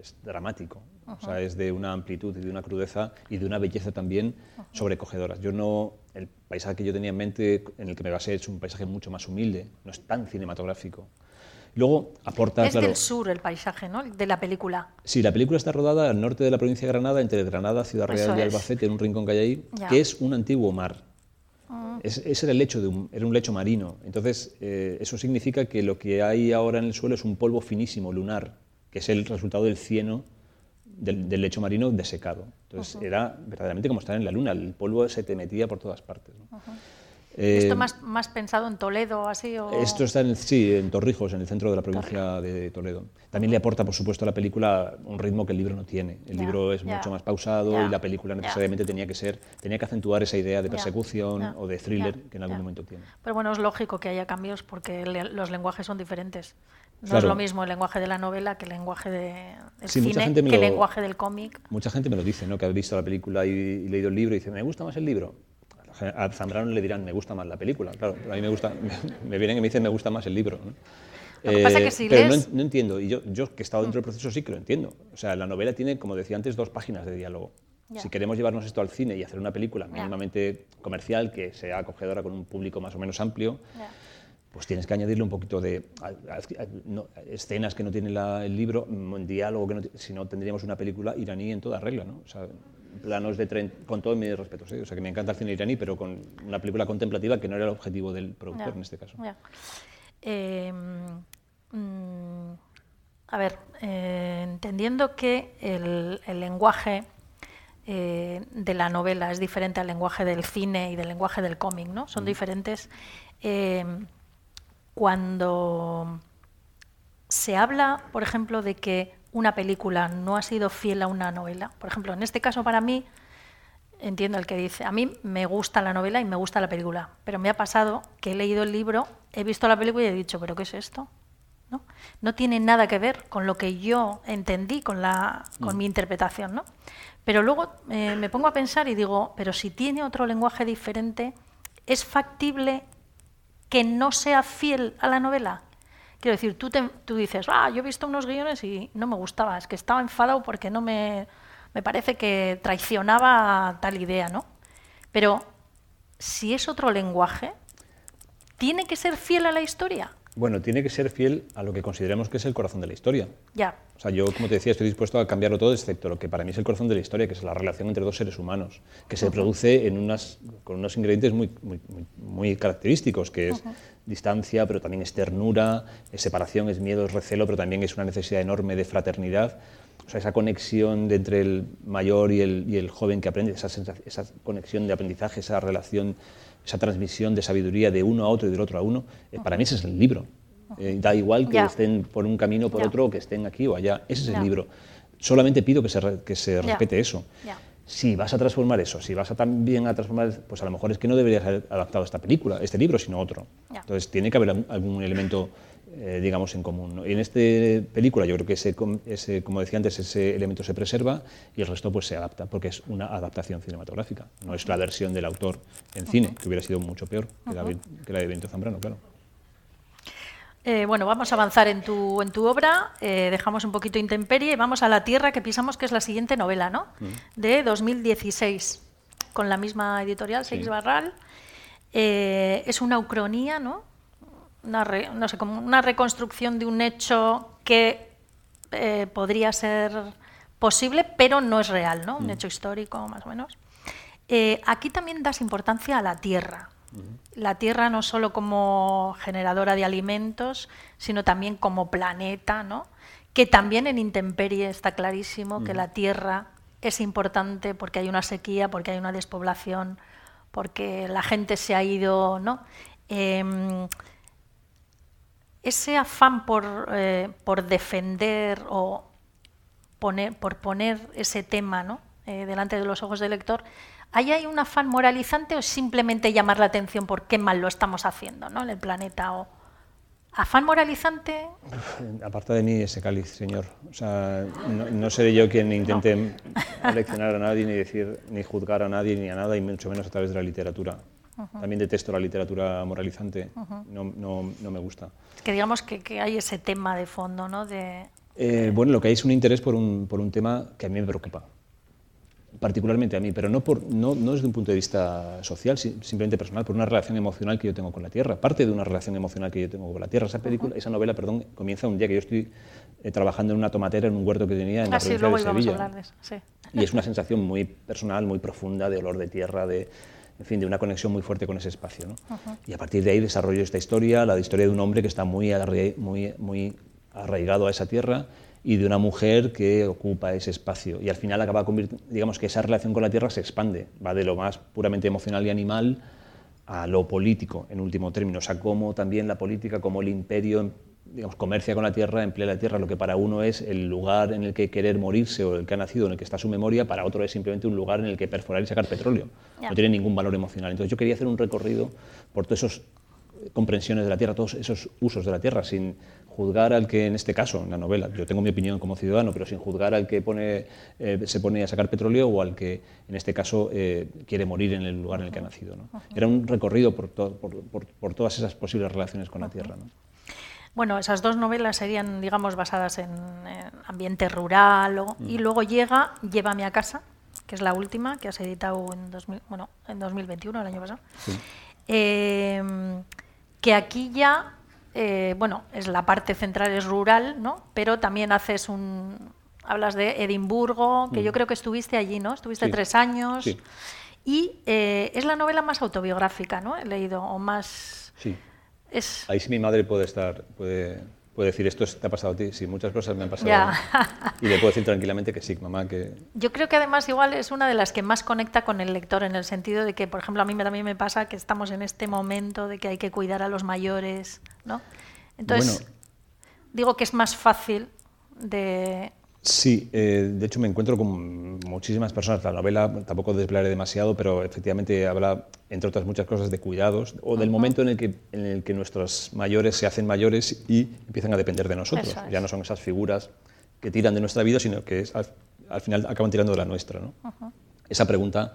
es dramático. O sea, es de una amplitud y de una crudeza y de una belleza también sobrecogedoras. Yo no, el paisaje que yo tenía en mente, en el que me basé, es un paisaje mucho más humilde, no es tan cinematográfico. Luego aporta, es claro, del sur el paisaje, ¿no? De la película. Sí, la película está rodada al norte de la provincia de Granada, entre Granada, Ciudad Real Eso y es. Albacete, en un rincón que hay ahí, Ya. que es un antiguo mar. Es- ese era el lecho de un, era un lecho marino. Entonces, eh, eso significa que lo que hay ahora en el suelo es un polvo finísimo, lunar, que es el resultado del cieno del, del lecho marino desecado. Entonces, era verdaderamente como estar en la luna, el polvo se te metía por todas partes. ¿no? Eh, ¿Esto más, más pensado en Toledo así? O... esto está en, el- sí, en Torrijos, en el centro de la provincia de Toledo. También le aporta, por supuesto, a la película un ritmo que el libro no tiene. El libro es mucho más pausado y la película necesariamente tenía que ser, tenía que acentuar esa idea de persecución o de thriller que en algún momento tiene. Pero bueno, es lógico que haya cambios porque le- los lenguajes son diferentes. No es lo mismo el lenguaje de la novela que el lenguaje de, del Sí, cine, que el lenguaje del cómic. Mucha gente me lo dice, ¿no? que ha visto la película y, y leído el libro y dice, me gusta más el libro. A Zambrano le dirán, me gusta más la película. Claro, pero a mí me gusta, me, vienen y me dicen, me gusta más el libro. ¿no? Lo que pasa Eh, que si pero no lees- en- no, entiendo, y yo, yo que he estado dentro del proceso sí que lo entiendo. O sea, la novela tiene, como decía antes, dos páginas de diálogo. Si queremos llevarnos esto al cine y hacer una película mínimamente comercial, que sea acogedora con un público más o menos amplio, pues tienes que añadirle un poquito de a- a- no, escenas que no tiene la- el libro, diálogo que no si no tendríamos una película iraní en toda regla, ¿no? O sea, planos de tren, con todo mi respeto, ¿sí? o sea, que me encanta el cine iraní, pero con una película contemplativa que no era el objetivo del productor en este caso. Eh, mm, a ver, eh, entendiendo que el, lenguaje eh, de la novela es diferente al lenguaje del cine y del lenguaje del cómic, ¿no? Son diferentes. Eh, cuando se habla, por ejemplo, de que una película no ha sido fiel a una novela, por ejemplo, en este caso para mí, entiendo el que dice, a mí me gusta la novela y me gusta la película, pero me ha pasado que he leído el libro, he visto la película y he dicho, ¿pero qué es esto? ¿No? no tiene nada que ver con lo que yo entendí, con, la, con mi interpretación. ¿no? Pero luego eh, me pongo a pensar y digo, pero si tiene otro lenguaje diferente, ¿es factible que no sea fiel a la novela? Quiero decir, tú, tú dices, ah, yo he visto unos guiones y no me gustaba, es que estaba enfadado porque no me, me parece que traicionaba tal idea, ¿no? Pero si es otro lenguaje, ¿tiene que ser fiel a la historia? Bueno, tiene que ser fiel a lo que consideramos que es el corazón de la historia. Ya. O sea, yo, como te decía, estoy dispuesto a cambiarlo todo, excepto lo que para mí es el corazón de la historia, que es la relación entre dos seres humanos, que se produce en unas, con unos ingredientes muy, muy, muy, característicos, que es distancia, pero también es ternura, es separación, es miedo, es recelo, pero también es una necesidad enorme de fraternidad. O sea, esa conexión de entre el mayor y el, y el joven que aprende, esa, esa conexión de aprendizaje, esa relación, esa transmisión de sabiduría de uno a otro y del otro a uno, eh, para mí ese es el libro. Eh, da igual que estén por un camino o por otro, que estén aquí o allá. Ese es el libro. Solamente pido que se, que se respete eso. Si vas a transformar eso, si vas a también a transformar, pues a lo mejor es que no deberías haber adaptado esta película, este libro, sino otro. Entonces tiene que haber algún elemento eh, digamos, en común. Y en esta película yo creo que ese, ese, como decía antes, ese elemento se preserva y el resto pues se adapta, porque es una adaptación cinematográfica, no es la versión del autor en cine, que hubiera sido mucho peor que, la, de Benito Zambrano, claro. Eh, bueno, vamos a avanzar en tu, en tu obra, eh, dejamos un poquito intemperie y vamos a La Tierra que pisamos, que es la siguiente novela, ¿no? De 2016, con la misma editorial, Seix Barral. es una ucronía, ¿no? una, no sé, como una reconstrucción de un hecho que eh, podría ser posible, pero no es real, ¿no? Un mm. hecho histórico, más o menos. Eh, aquí también das importancia a la tierra. La tierra no solo como generadora de alimentos, sino también como planeta, ¿no? Que también en intemperie está clarísimo que la tierra es importante porque hay una sequía, porque hay una despoblación, porque la gente se ha ido, ¿no? Em, ese afán por, eh, por defender o poner, por poner ese tema ¿no? Eh, delante de los ojos del lector, ¿hay, ¿hay un afán moralizante o simplemente llamar la atención por qué mal lo estamos haciendo ¿no? en el planeta? O, ¿Afán moralizante? Aparte de mí ese cáliz, señor. O sea, no, seré yo quien intente leccionar a nadie, ni decir, ni juzgar a nadie, ni a nada, y mucho menos a través de la literatura. También detesto la literatura moralizante, no, no, no, me gusta. Es que digamos que, que, hay ese tema de fondo, ¿no? De... Eh, bueno, lo que hay es un interés por un, por un tema que a mí me preocupa, particularmente a mí, pero no, por, no, no desde un punto de vista social, simplemente personal, por una relación emocional que yo tengo con la Tierra, parte de una relación emocional que yo tengo con la Tierra. Esa, película, esa novela perdón, comienza un día que yo estoy eh, trabajando en una tomatera en un huerto que tenía en la ah, provincia de Sevilla. Y es una sensación muy personal, muy profunda de olor de tierra, de, en fin, de una conexión muy fuerte con ese espacio. ¿no? Y a partir de ahí desarrollo esta historia, la historia de un hombre que está muy, muy, muy arraigado a esa tierra y de una mujer que ocupa ese espacio. Y al final acaba convirtiendo, digamos que esa relación con la tierra se expande, va de lo más puramente emocional y animal a lo político, en último término. O sea, cómo también la política, como el imperio digamos, comercia con la tierra, emplea la tierra, lo que para uno es el lugar en el que querer morirse o el que ha nacido, en el que está su memoria, para otro es simplemente un lugar en el que perforar y sacar petróleo. No tiene ningún valor emocional. Entonces yo quería hacer un recorrido por todas esas comprensiones de la tierra, todos esos usos de la tierra, sin juzgar al que, en este caso, en la novela, yo tengo mi opinión como ciudadano, pero sin juzgar al que pone, eh, se pone a sacar petróleo o al que, en este caso, eh, quiere morir en el lugar en el que ha nacido. Era un recorrido por, por, por, todas esas posibles relaciones con la tierra. ¿no? Bueno, esas dos novelas serían, digamos, basadas en, ambiente rural y mm. luego llega Llévame a casa, que es la última, que has editado en, bueno, en 2021, el año pasado. Em, que aquí ya, eh, bueno, es la parte central es rural, ¿no? Pero también haces un, hablas de Edimburgo, que yo mm. creo que estuviste allí, ¿no? Estuviste tres años. Y eh, es la novela más autobiográfica, ¿no? He leído, o más... Sí. Ahí sí mi madre puede estar, puede, puede decir, esto te ha pasado a ti, sí, muchas cosas me han pasado. Y le puedo decir tranquilamente que sí, mamá, que... Yo creo que además igual es una de las que más conecta con el lector en el sentido de que, por ejemplo, a mí también me pasa que estamos en este momento de que hay que cuidar a los mayores, ¿no? Entonces, Bueno. digo que es más fácil de... Sí, eh, de hecho me encuentro con muchísimas personas. La novela tampoco desvelaré demasiado, pero efectivamente habla, entre otras muchas cosas, de cuidados o del momento en el, que, en el que nuestros mayores se hacen mayores y empiezan a depender de nosotros. Es. Ya no son esas figuras que tiran de nuestra vida, sino que es- al, al final acaban tirando de la nuestra. ¿no? Esa pregunta,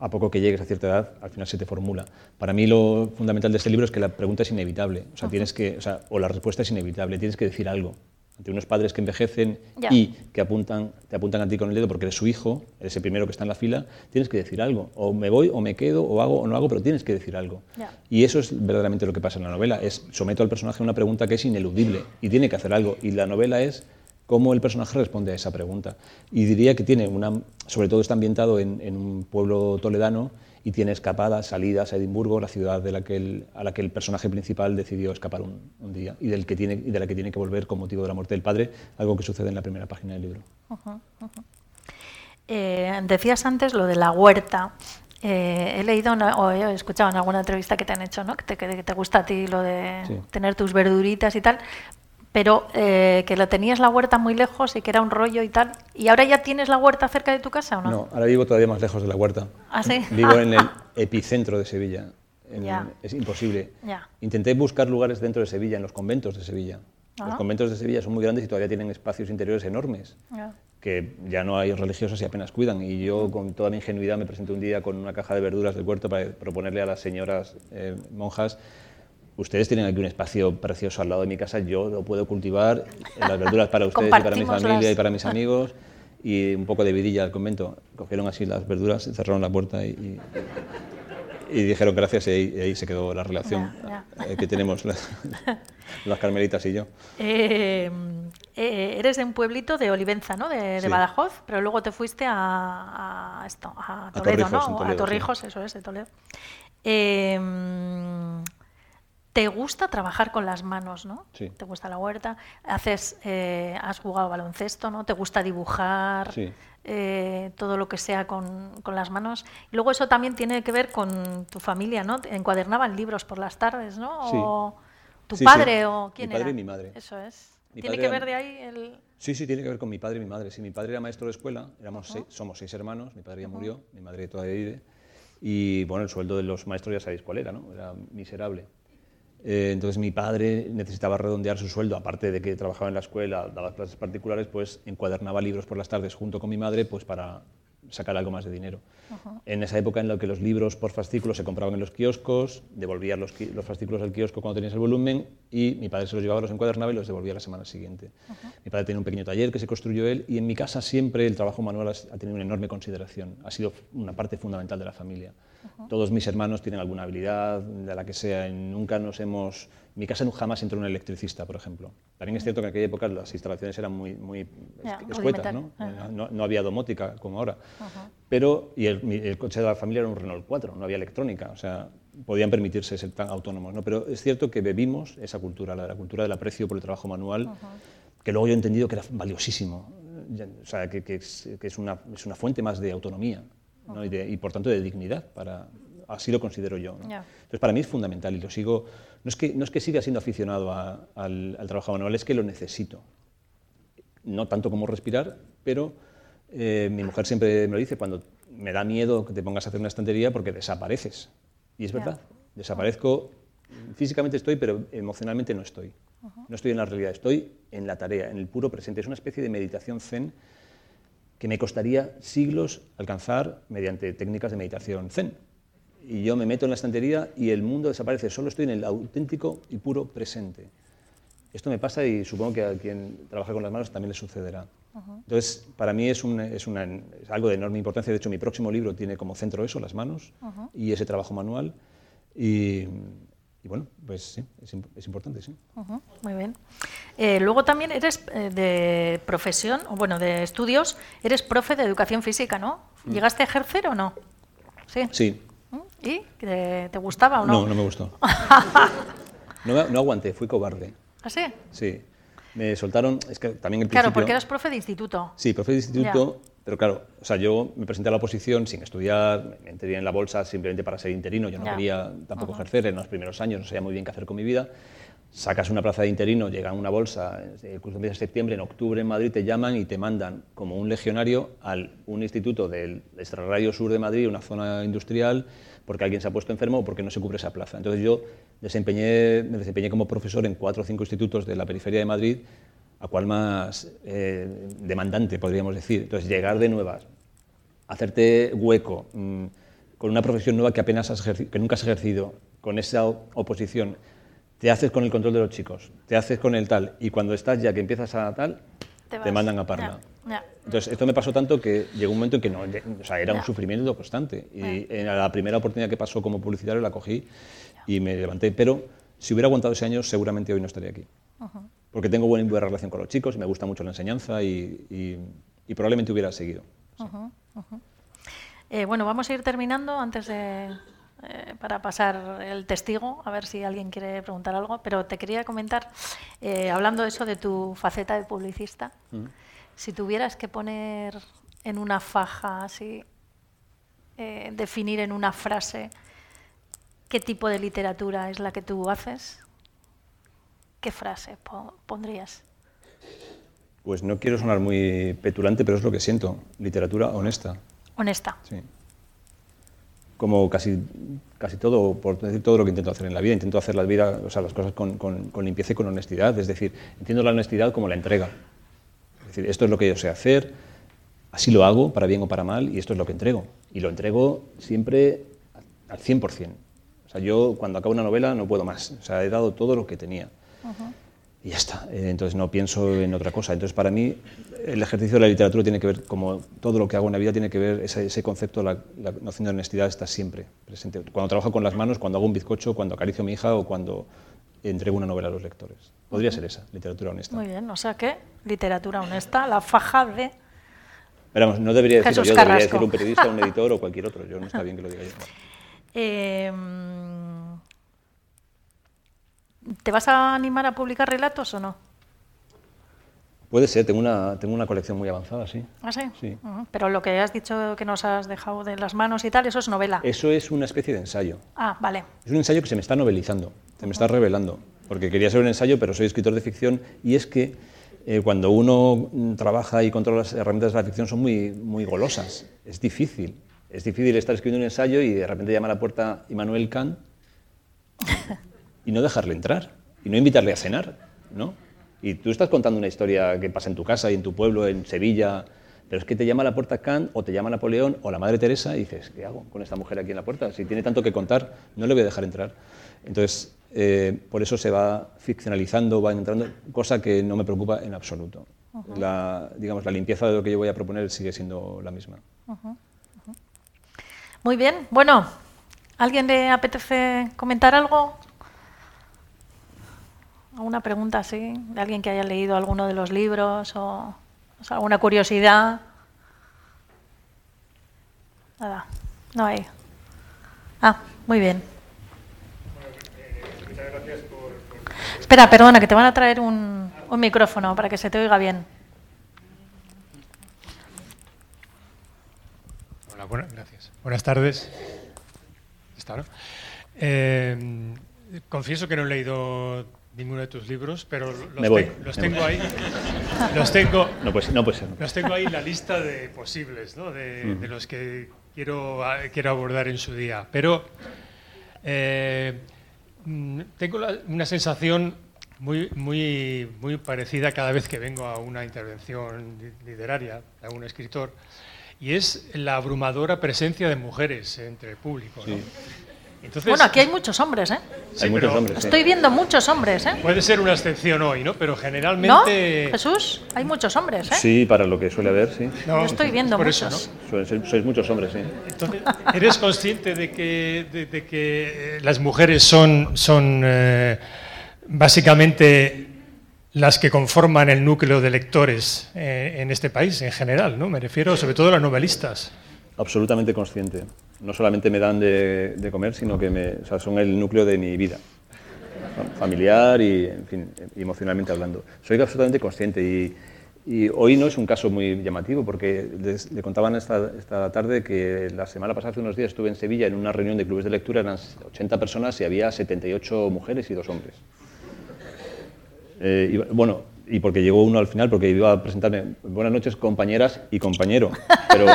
a poco que llegues a cierta edad, al final se te formula. Para mí lo fundamental de este libro es que la pregunta es inevitable, o sea, tienes que, o, sea, o la respuesta es inevitable, tienes que decir algo. Ante unos padres que envejecen Ya. y que apuntan, te apuntan a ti con el dedo porque eres su hijo, eres el primero que está en la fila, tienes que decir algo. O me voy, o me quedo, o hago, o no hago, pero tienes que decir algo. Ya. Y eso es verdaderamente lo que pasa en la novela. Es someto al personaje a una pregunta que es ineludible y tiene que hacer algo. Y la novela es cómo el personaje responde a esa pregunta. Y diría que tiene una, sobre todo está ambientado en, en un pueblo toledano y tiene escapadas, salidas a Edimburgo, la ciudad de la que el- a la que el personaje principal decidió escapar un, un día y, del que tiene, y de la que tiene que volver con motivo de la muerte del padre, algo que sucede en la primera página del libro. Eh, decías antes lo de la huerta. Eh, he leído una- o he escuchado en alguna entrevista que te han hecho, ¿no? que, te, que te gusta a ti lo de Sí. tener tus verduritas y tal, pero eh, que lo tenías la huerta muy lejos y que era un rollo y tal. ¿Y ahora ya tienes la huerta cerca de tu casa o no? No, ahora vivo todavía más lejos de la huerta. ¿Ah, sí? Vivo Ah. en el epicentro de Sevilla. En-. Es imposible. Intenté buscar lugares dentro de Sevilla, en los conventos de Sevilla. Los Ajá. conventos de Sevilla son muy grandes y todavía tienen espacios interiores enormes, que ya no hay religiosos y apenas cuidan. Y yo, con toda mi ingenuidad, me presenté un día con una caja de verduras del huerto para proponerle a las señoras eh, monjas Ustedes tienen aquí un espacio precioso al lado de mi casa, yo lo puedo cultivar, las verduras para ustedes y para mi familia y para mis amigos, y un poco de vidilla al convento. Cogieron así las verduras, cerraron la puerta y, y- y dijeron gracias y ahí, y ahí se quedó la relación Ya, eh, que tenemos las, las carmelitas y yo. Eh, eh, eres de un pueblito de Olivenza, ¿no? De, de Sí. Badajoz, pero luego te fuiste a, a esto, a A Toledo, Torrijos, ¿no? Toledo, a sí. Torrijos, eso es, de Toledo. Eh, ¿Te gusta trabajar con las manos, no? Sí. ¿Te gusta la huerta? Haces, eh, has jugado baloncesto, ¿no? ¿Te gusta dibujar? Sí. eh, todo lo que sea con, con las manos. Y luego eso también tiene que ver con tu familia, ¿no? Te Encuadernaban libros por las tardes, ¿no? Sí. O tu padre o Mi quién padre era. y mi madre. Eso es. Mi ¿Tiene padre que era- ver de ahí el...? Sí, sí, tiene que ver con mi padre y mi madre. Sí, mi padre era maestro de escuela, éramos seis- somos seis hermanos, mi padre ya murió, mi madre todavía vive. Y bueno, el sueldo de los maestros ya sabéis cuál era, ¿no? Era miserable. Eh, entonces mi padre necesitaba redondear su sueldo, aparte de que trabajaba en la escuela, daba clases particulares, pues encuadernaba libros por las tardes junto con mi madre, pues para sacar algo más de dinero. En esa época en la que los libros por fascículos se compraban en los kioscos, devolvías los, los fascículos al kiosco cuando tenías el volumen y mi padre se los llevaba, los encuadernaba y los devolvía la semana siguiente. Mi padre tenía un pequeño taller que se construyó él y en mi casa siempre el trabajo manual ha tenido una enorme consideración, ha sido una parte fundamental de la familia. Todos mis hermanos tienen alguna habilidad, de la que sea, nunca nos hemos... En mi casa no jamás entró un electricista, por ejemplo. También es cierto que en aquella época las instalaciones eran muy, muy escu- escuetas, ¿no? no, no había domótica como ahora. Pero, y el, coche de la familia era un Renault 4, no había electrónica, o sea, podían permitirse ser tan autónomos. ¿no? Pero es cierto que bebimos esa cultura, la cultura del aprecio por el trabajo manual, que luego yo he entendido que era valiosísimo, o sea, que, que es, que es una, es una fuente más de autonomía ¿no? y, de- y, por tanto de dignidad, para, así lo considero yo. ¿no? Ya. Entonces, para mí es fundamental y lo sigo, no es que, no es que siga siendo aficionado a- al, al trabajo manual, es que lo necesito no tanto como respirar, pero eh, mi mujer siempre me lo dice, cuando me da miedo que te pongas a hacer una estantería porque desapareces. Y es verdad, desaparezco, físicamente estoy, pero emocionalmente no estoy. No estoy en la realidad, estoy en la tarea, en el puro presente. Es una especie de meditación zen que me costaría siglos alcanzar mediante técnicas de meditación zen. Y yo me meto en la estantería y el mundo desaparece, solo estoy en el auténtico y puro presente. Esto me pasa y supongo que a quien trabaja con las manos también le sucederá. Entonces, para mí es, un- es una- es algo de enorme importancia. De hecho, mi próximo libro tiene como centro eso, las manos, y ese trabajo manual. Y, y bueno, pues sí, es, es importante, sí. Muy bien. Eh, luego también eres eh, de profesión, o bueno, de estudios, eres profe de educación física, ¿no? ¿Llegaste a ejercer o no? Sí. Sí, ¿Mm? ¿Y? ¿Te, te gustaba o no, no? no me gustó. No, no aguanté, fui cobarde. ¿Ah, sí? Sí. Me soltaron, es que también el Claro, principio... porque eras profe de instituto. Sí, profe de instituto, pero claro, o sea, yo me presenté a la oposición sin estudiar, me entré en la bolsa simplemente para ser interino, yo no Ya. quería tampoco ejercer en los primeros años, no sabía muy bien qué hacer con mi vida. Sacas una plaza de interino, llega a una bolsa, el curso empieza en septiembre, en octubre en Madrid te llaman y te mandan como un legionario a un instituto del extrarradio sur de Madrid, una zona industrial, porque alguien se ha puesto enfermo o porque no se cubre esa plaza. Entonces yo desempeñé, me desempeñé como profesor en cuatro o cinco institutos de la periferia de Madrid, a cual más eh, demandante, podríamos decir. Entonces, llegar de nuevas, hacerte hueco, mm, con una profesión nueva que apenas has que nunca has ejercido, con esa oposición, te haces con el control de los chicos, te haces con el tal, y cuando estás ya que empiezas a tal, te, mandan a Parma. Ya, ya. Entonces, esto me pasó tanto que llegó un momento en que no, o sea, era un sufrimiento constante. Y en la primera oportunidad que pasó como publicitario la cogí y me levanté. Pero si hubiera aguantado ese año, seguramente hoy no estaría aquí. Porque tengo buena, buena relación con los chicos, me gusta mucho la enseñanza y, y- y probablemente hubiera seguido. Eh, bueno, vamos a ir terminando antes de eh, para pasar el testigo, a ver si alguien quiere preguntar algo. Pero te quería comentar, eh, hablando de eso de tu faceta de publicista, si tuvieras que poner en una faja así, eh, definir en una frase qué tipo de literatura es la que tú haces, ¿qué frase po- pondrías? Pues no quiero sonar muy petulante, pero es lo que siento. Literatura honesta. Honesta. Sí. Como casi, casi todo, por decir todo lo que intento hacer en la vida, intento hacer la vida, o sea, las cosas con, con- con limpieza y con honestidad. Es decir, entiendo la honestidad como la entrega. Es decir, esto es lo que yo sé hacer, así lo hago, para bien o para mal, y esto es lo que entrego. Y lo entrego siempre al 100%. O sea, yo cuando acabo una novela no puedo más. O sea, he dado todo lo que tenía. Y ya está. Eh, Entonces no pienso en otra cosa. Entonces para mí el ejercicio de la literatura tiene que ver, como todo lo que hago en la vida, tiene que ver ese, ese concepto, la, la noción de honestidad está siempre presente. Cuando trabajo con las manos, cuando hago un bizcocho, cuando acaricio a mi hija o cuando entrego una novela a los lectores. Podría ser esa, literatura honesta. Muy bien, o sea que literatura honesta, la faja de... Pero vamos, no debería decirlo yo, debería decirlo un periodista, un editor o cualquier otro. Yo no está bien que lo diga yo. Eh, ¿Te vas a animar a publicar relatos o no? Puede ser, tengo una, tengo una colección muy avanzada, sí. ¿Ah, sí? Sí. Pero lo que has dicho que nos has dejado de las manos y tal, eso es novela. Eso es una especie de ensayo. Ah, vale. Es un ensayo que se me está novelizando, se me está revelando, porque quería ser un ensayo, pero soy escritor de ficción y es que eh, cuando uno mm, trabaja y controla las herramientas de la ficción son muy, muy golosas, es difícil. Es difícil estar escribiendo un ensayo y de repente llama a la puerta Immanuel Kant y no dejarle entrar y no invitarle a cenar, ¿no? Y tú estás contando una historia que pasa en tu casa y en tu pueblo, en Sevilla, pero es que te llama a la puerta Kant o te llama Napoleón o la Madre Teresa y dices, ¿qué hago con esta mujer aquí en la puerta? Si tiene tanto que contar, no le voy a dejar entrar. Entonces, eh, por eso se va ficcionalizando, va entrando, cosa que no me preocupa en absoluto. la, digamos, la limpieza de lo que yo voy a proponer sigue siendo la misma. Muy bien. Bueno, ¿alguien le apetece comentar algo? ¿Alguna pregunta así? ¿De alguien que haya leído alguno de los libros o, alguna curiosidad? Nada, no hay. Ah, muy bien. Espera, perdona, que te van a traer un, un micrófono para que se te oiga bien. Hola, gracias. Buenas tardes. ¿Está, no? Eh, confieso que no he leído ninguno de tus libros, pero los, Me voy, los me tengo voy. ahí. Los tengo, No puede, ser, no puede ser. los tengo ahí la lista de posibles, ¿no? de, de los que quiero, quiero abordar en su día. Pero eh, mm, tengo la- una sensación muy, muy, muy parecida cada vez que vengo a una intervención li- literaria de algún escritor, y es la abrumadora presencia de mujeres entre el público. ¿no? Sí. Entonces, Bueno, aquí hay muchos hombres, ¿eh? sí, Hay muchos hombres. sí. Estoy viendo muchos hombres, ¿eh? Puede ser una excepción hoy, ¿no? Pero ¿No? generalmente... Jesús, hay muchos hombres, ¿eh? Sí, para lo que suele haber, sí. No, Yo estoy viendo por eso, muchos. ¿no? Suelen ser- sois muchos hombres, sí. Entonces, ¿eres consciente de que, de, de que eh, las mujeres son, son eh, básicamente las que conforman el núcleo de lectores eh, en este país en general? ¿no? Me refiero sobre todo a las novelistas. Absolutamente consciente. No solamente me dan de, de comer, sino que me, son el núcleo de mi vida. familiar y, en fin, emocionalmente hablando. Soy absolutamente consciente y, hoy no es un caso muy llamativo porque le contaban esta, esta, tarde que la semana pasada, hace unos días, estuve en Sevilla en una reunión de clubes de lectura, eran 80 personas y había 78 mujeres y dos hombres. Eh, bueno, y porque llegó uno al final, porque iba a presentarme, buenas noches compañeras y compañero, pero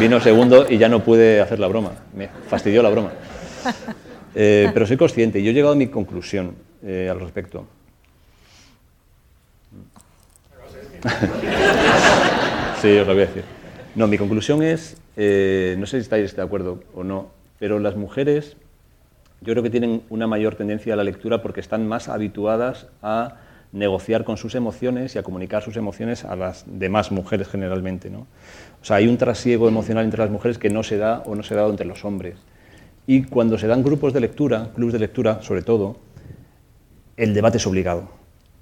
vino segundo y ya no pude hacer la broma, me fastidió la broma. Eh, pero soy consciente y yo he llegado a mi conclusión eh, al respecto. sí, os lo voy a decir. No, mi conclusión es, eh, no sé si estáis de acuerdo o no, pero las mujeres yo creo que tienen una mayor tendencia a la lectura porque están más habituadas a negociar con sus emociones y a comunicar sus emociones a las demás mujeres generalmente. ¿no? O sea, hay un trasiego emocional entre las mujeres que no se da o no se da entre los hombres. Y cuando se dan grupos de lectura, clubes de lectura sobre todo, el debate es obligado.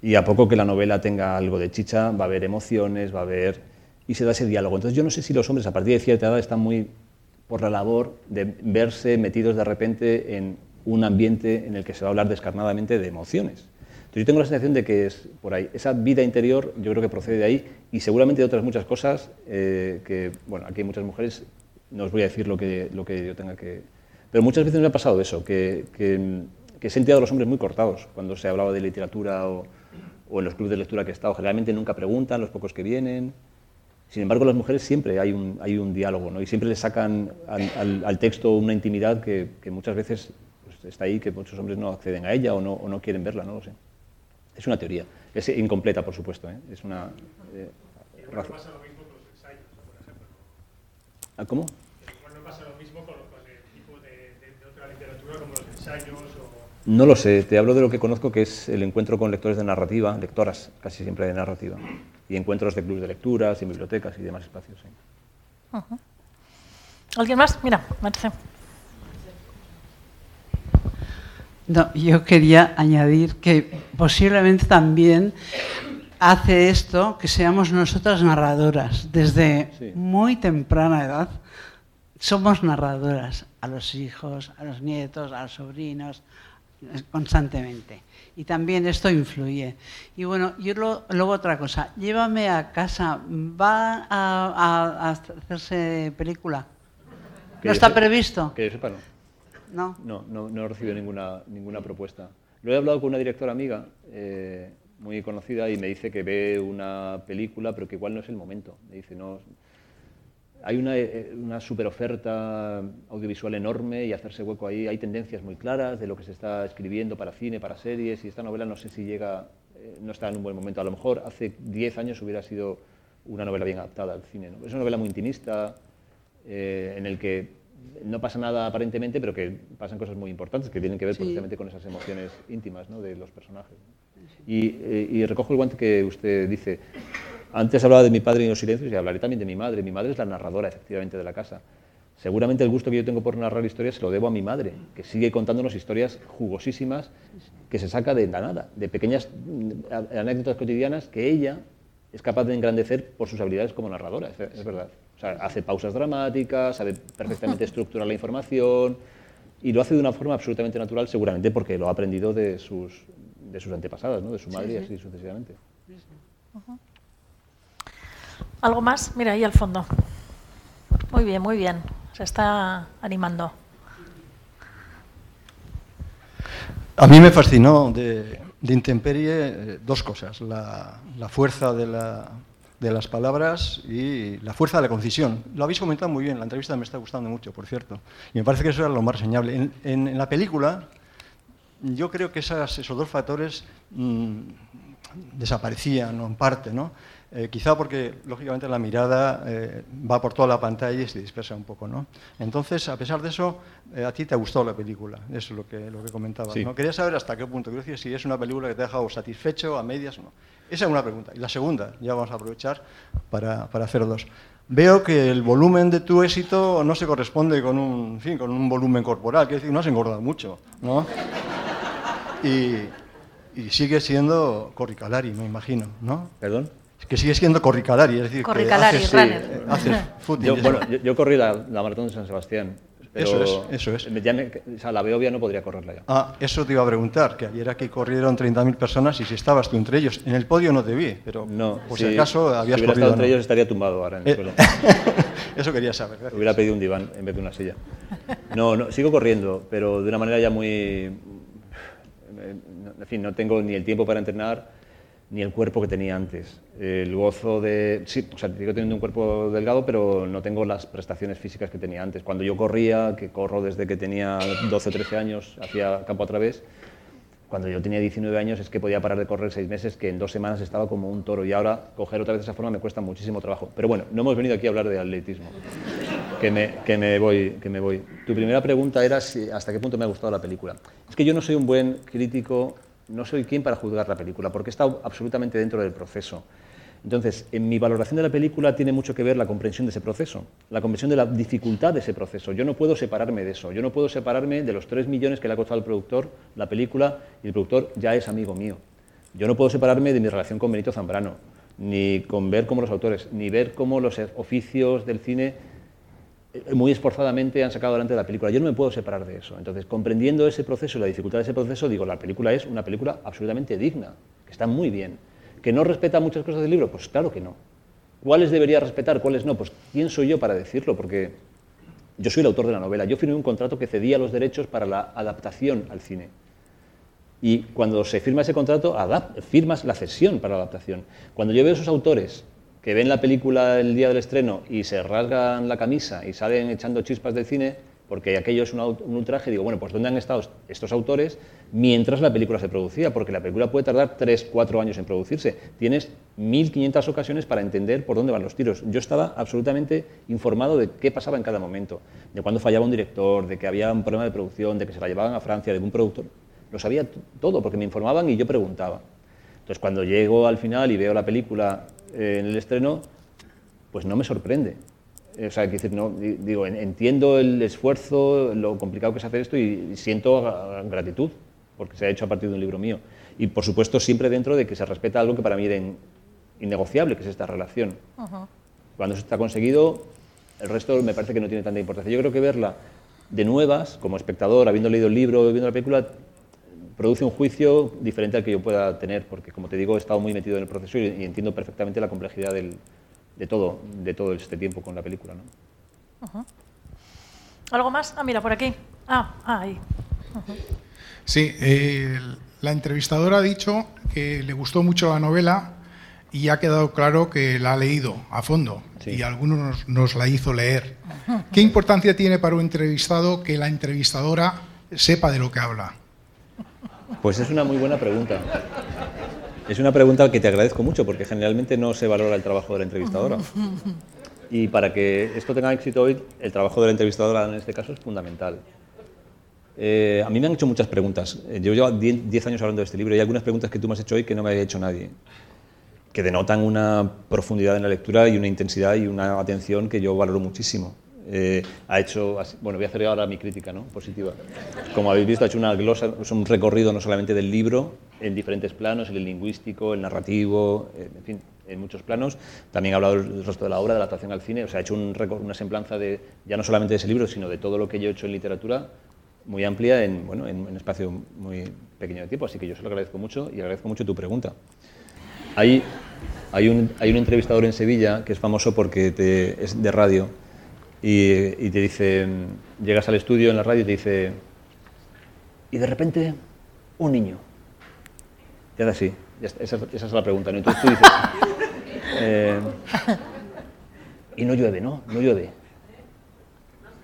Y a poco que la novela tenga algo de chicha, va a haber emociones, va a haber... y se da ese diálogo. Entonces yo no sé si los hombres a partir de cierta edad están muy por la labor de verse metidos de repente en un ambiente en el que se va a hablar descarnadamente de emociones yo tengo la sensación de que es por ahí. Esa vida interior yo creo que procede de ahí y seguramente de otras muchas cosas eh, que, bueno, aquí hay muchas mujeres, no os voy a decir lo que, lo que yo tenga que... Pero muchas veces me ha pasado eso, que, que, he sentido a los hombres muy cortados cuando se hablaba de literatura o, o en los clubes de lectura que he estado. Generalmente nunca preguntan, los pocos que vienen. Sin embargo, las mujeres siempre hay un, hay un diálogo, ¿no? Y siempre le sacan al, al, texto una intimidad que, que muchas veces pues, está ahí, que muchos hombres no acceden a ella o no, o no quieren verla, no lo sé. Es una teoría. Es incompleta, por supuesto. ¿eh? Es una. Eh, no pasa lo mismo con los ensayos, por ejemplo. ¿Ah, ¿Cómo? No pasa lo mismo con, con el tipo de, de, de, otra literatura como los ensayos o. No lo sé, te hablo de lo que conozco que es el encuentro con lectores de narrativa, lectoras casi siempre de narrativa, y encuentros de clubes de lecturas y bibliotecas y demás espacios. ¿sí? Uh -huh. ¿Alguien más? Mira, Marce. No, yo quería añadir que posiblemente también hace esto que seamos nosotras narradoras. Desde sí. muy temprana edad somos narradoras a los hijos, a los nietos, a los sobrinos, constantemente. Y también esto influye. Y bueno, yo lo, luego otra cosa, llévame a casa, ¿va a, a, a hacerse película? ¿No está previsto? Que yo sepa, no. No. No, no, no he recibido ninguna, ninguna propuesta. Lo he hablado con una directora amiga eh, muy conocida y me dice que ve una película, pero que igual no es el momento. Me dice, no. Hay una, eh, una super oferta audiovisual enorme y hacerse hueco ahí. Hay tendencias muy claras de lo que se está escribiendo para cine, para series, y esta novela no sé si llega, eh, no está en un buen momento. A lo mejor hace 10 años hubiera sido una novela bien adaptada al cine. Es una novela muy intimista, en el que no pasa nada aparentemente, pero que pasan cosas muy importantes que tienen que ver sí. precisamente con esas emociones íntimas ¿no? de los personajes. Y, eh, y, recojo el guante que usted dice. Antes hablaba de mi padre y los silencios y hablaré también de mi madre. Mi madre es la narradora, efectivamente, de la casa. Seguramente el gusto que yo tengo por narrar historias se lo debo a mi madre, que sigue contándonos historias jugosísimas que se saca de la nada, de pequeñas anécdotas cotidianas que ella es capaz de engrandecer por sus habilidades como narradora, es verdad. O sea, hace pausas dramáticas, sabe perfectamente estructurar la información y lo hace de una forma absolutamente natural, seguramente porque lo ha aprendido de sus, de sus antepasadas, ¿no? de su madre sí, sí. y así sucesivamente. ¿Algo más? Mira, ahí al fondo. Muy bien, muy bien. Se está animando. A mí me fascinó de, de Intemperie eh, dos cosas. La, la fuerza de la, de las palabras y la fuerza de la concisión. Lo habéis comentado muy bien, la entrevista me está gustando mucho, por cierto, y me parece que eso era lo más reseñable. En, la película, yo creo que esas, esos dos factores mmm, desaparecían, en parte, ¿no? Eh, quizá porque, lógicamente, la mirada eh, va por toda la pantalla y se dispersa un poco, ¿no? Entonces, a pesar de eso, eh, a ti te gustó la película, eso es lo que, lo que comentabas, sí. ¿no? Quería saber hasta qué punto, quiero decir, si es una película que te ha dejado satisfecho, a medias o no. Esa es una pregunta. Y la segunda, ya vamos a aprovechar para, para hacer dos. Veo que el volumen de tu éxito no se corresponde con un, en fin, con un volumen corporal, que decir, no has engordado mucho, ¿no? Y, y sigue siendo Corricalari, me imagino, ¿no? ¿Perdón? Que sigue siendo Corricalari, es decir, Corricalari, que haces, runner. Sí, haces footing. Yo, bueno, yo, yo, corrí la, la, maratón de San Sebastián. eso es, eso es. o sea, la Beovia no podría correrla ya. Ah, eso te iba a preguntar, que ayer aquí corrieron 30.000 personas y si estabas tú entre ellos. En el podio no te vi, pero no, por si, acaso habías si hubiera estado entre ellos estaría tumbado ahora en el eh, suelo. eso quería saber. Hubiera pedido un diván en vez de una silla. No, no, sigo corriendo, pero de una manera ya muy... En fin, no tengo ni el tiempo para entrenar ni el cuerpo que tenía antes. El gozo de... Sí, o sea, sigo teniendo un cuerpo delgado, pero no tengo las prestaciones físicas que tenía antes. Cuando yo corría, que corro desde que tenía 12 o 13 años, hacía campo a través, cuando yo tenía 19 años es que podía parar de correr seis meses, que en dos semanas estaba como un toro y ahora coger otra vez esa forma me cuesta muchísimo trabajo. Pero bueno, no hemos venido aquí a hablar de atletismo, que me, que me, voy, que me voy. Tu primera pregunta era si, hasta qué punto me ha gustado la película. Es que yo no soy un buen crítico no soy quien para juzgar la película, porque estado absolutamente dentro del proceso. Entonces, en mi valoración de la película tiene mucho que ver la comprensión de ese proceso, la comprensión de la dificultad de ese proceso. Yo no puedo separarme de eso, yo no puedo separarme de los tres millones que le ha costado al productor la película y el productor ya es amigo mío. Yo no puedo separarme de mi relación con Benito Zambrano, ni con ver cómo los autores, ni ver cómo los oficios del cine muy esforzadamente han sacado adelante la película. Yo no me puedo separar de eso. Entonces, comprendiendo ese proceso y la dificultad de ese proceso, digo, la película es una película absolutamente digna, que está muy bien. ¿Que no respeta muchas cosas del libro? Pues claro que no. ¿Cuáles debería respetar? ¿Cuáles no? Pues ¿quién soy yo para decirlo? Porque yo soy el autor de la novela. Yo firmé un contrato que cedía los derechos para la adaptación al cine. Y cuando se firma ese contrato, firmas la cesión para la adaptación. Cuando yo veo esos autores que ven la película el día del estreno y se rasgan la camisa y salen echando chispas del cine, porque aquello es un, ultraje, digo, bueno, pues ¿dónde han estado estos autores mientras la película se producía? Porque la película puede tardar 3, 4 años en producirse. Tienes 1.500 ocasiones para entender por dónde van los tiros. Yo estaba absolutamente informado de qué pasaba en cada momento, de cuándo fallaba un director, de que había un problema de producción, de que se la llevaban a Francia, de un productor. Lo sabía todo, porque me informaban y yo preguntaba. Entonces, cuando llego al final y veo la película eh, en el estreno, pues no me sorprende. O sea, decir, no, digo, entiendo el esfuerzo, lo complicado que es hacer esto y siento gratitud, porque se ha hecho a partir de un libro mío. Y por supuesto, siempre dentro de que se respeta algo que para mí era innegociable, que es esta relación. Cuando eso está conseguido, el resto me parece que no tiene tanta importancia. Yo creo que verla de nuevas, como espectador, habiendo leído el libro, viendo la película, produce un juicio diferente al que yo pueda tener, porque como te digo, he estado muy metido en el proceso y, entiendo perfectamente la complejidad de, todo, de todo este tiempo con la película. ¿no? ¿Algo más? Ah, mira, por aquí. Ah, ah ahí. Sí, la entrevistadora ha dicho que le gustó mucho la novela y ha quedado claro que la ha leído a fondo y algunos nos, la hizo leer. ¿Qué importancia tiene para un entrevistado que la entrevistadora sepa de lo que habla? Pues es una muy buena pregunta. Es una pregunta que te agradezco mucho porque generalmente no se valora el trabajo de la entrevistadora. Y para que esto tenga éxito hoy, el trabajo de la entrevistadora en este caso es fundamental. Eh, a mí me han hecho muchas preguntas. Eh, yo llevo 10 años hablando de este libro y hay algunas preguntas que tú me has hecho hoy que no me había hecho nadie, que denotan una profundidad en la lectura y una intensidad y una atención que yo valoro muchísimo. Eh, ha hecho, bueno, voy a hacer ahora mi crítica ¿no? positiva. Como habéis visto, ha hecho una glosa, es un recorrido no solamente del libro, en diferentes planos, el lingüístico, el narrativo, en fin, en muchos planos. También ha hablado del resto de la obra, de la adaptación al cine, o sea, ha hecho un, una semblanza de, ya no solamente de ese libro, sino de todo lo que yo he hecho en literatura, muy amplia en, bueno, en un espacio muy pequeño de tiempo, así que yo se lo agradezco mucho y agradezco mucho tu pregunta. Hay, hay, un, entrevistador en Sevilla que es famoso porque es de radio, y, te dice, llegas al estudio en la radio y te dice, y de repente, un niño. Y hace así, esa, es la pregunta. ¿no? Entonces tú dices, eh, y no llueve, ¿no? No llueve.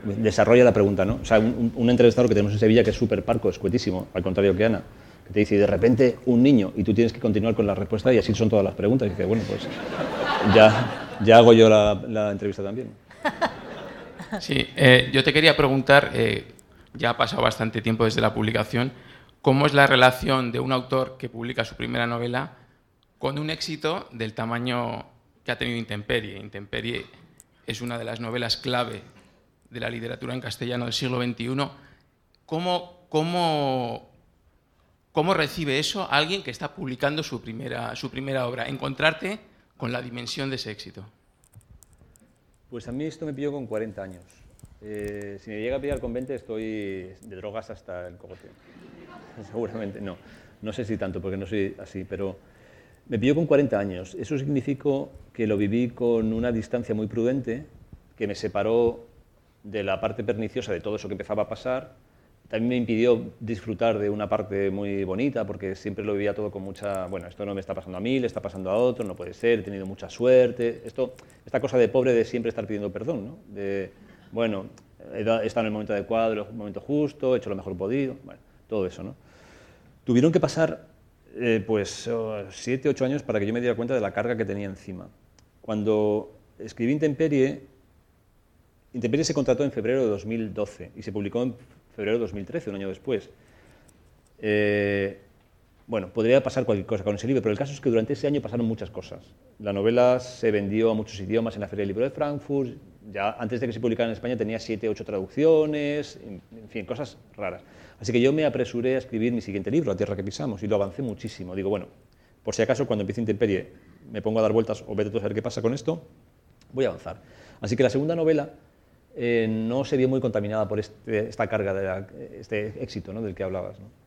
Desarrolla la pregunta, ¿no? O sea, un, entrevistador que tenemos en Sevilla que es súper parco, escuetísimo, al contrario que Ana, que te dice, y de repente, un niño, y tú tienes que continuar con la respuesta y así son todas las preguntas. Y dice, bueno, pues ya, ya hago yo la entrevista también. Sí, eh, yo te quería preguntar, eh, ya ha pasado bastante tiempo desde la publicación, ¿cómo es la relación de un autor que publica su primera novela con un éxito del tamaño que ha tenido Intemperie? Intemperie es una de las novelas clave de la literatura en castellano del siglo XXI. ¿Cómo, cómo, cómo recibe eso alguien que está publicando su primera, su primera obra? Encontrarte con la dimensión de ese éxito. Pues a mí esto me pilló con 40 años. Eh, si me llega a pillar con 20 estoy de drogas hasta el cogote. Seguramente no. No sé si tanto, porque no soy así, pero me pilló con 40 años. Eso significó que lo viví con una distancia muy prudente, que me separó de la parte perniciosa de todo eso que empezaba a pasar. También me impidió disfrutar de una parte muy bonita, porque siempre lo vivía todo con mucha, bueno, esto no me está pasando a mí, le está pasando a otro, no puede ser, he tenido mucha suerte. Esto, esta cosa de pobre de siempre estar pidiendo perdón, ¿no? De, bueno, he estado en el momento adecuado, en el momento justo, he hecho lo mejor podido, todo eso, ¿no? Tuvieron que pasar eh, pues oh, siete, ocho años para que yo me diera cuenta de la carga que tenía encima. Cuando escribí Intemperie, Intemperie se contrató en febrero de 2012 y se publicó en febrero de 2013, un año después. Eh, bueno, podría pasar cualquier cosa con ese libro, pero el caso es que durante ese año pasaron muchas cosas. La novela se vendió a muchos idiomas en la Feria del Libro de Frankfurt, ya antes de que se publicara en España tenía siete, ocho traducciones, en fin, cosas raras. Así que yo me apresuré a escribir mi siguiente libro, La Tierra que pisamos, y lo avancé muchísimo. Digo, bueno, por si acaso cuando empiece Intemperie me pongo a dar vueltas o vete a saber qué pasa con esto, voy a avanzar. Así que la segunda novela eh, no se vio muy contaminada por este, esta carga, de este éxito ¿no? del que hablabas. ¿no?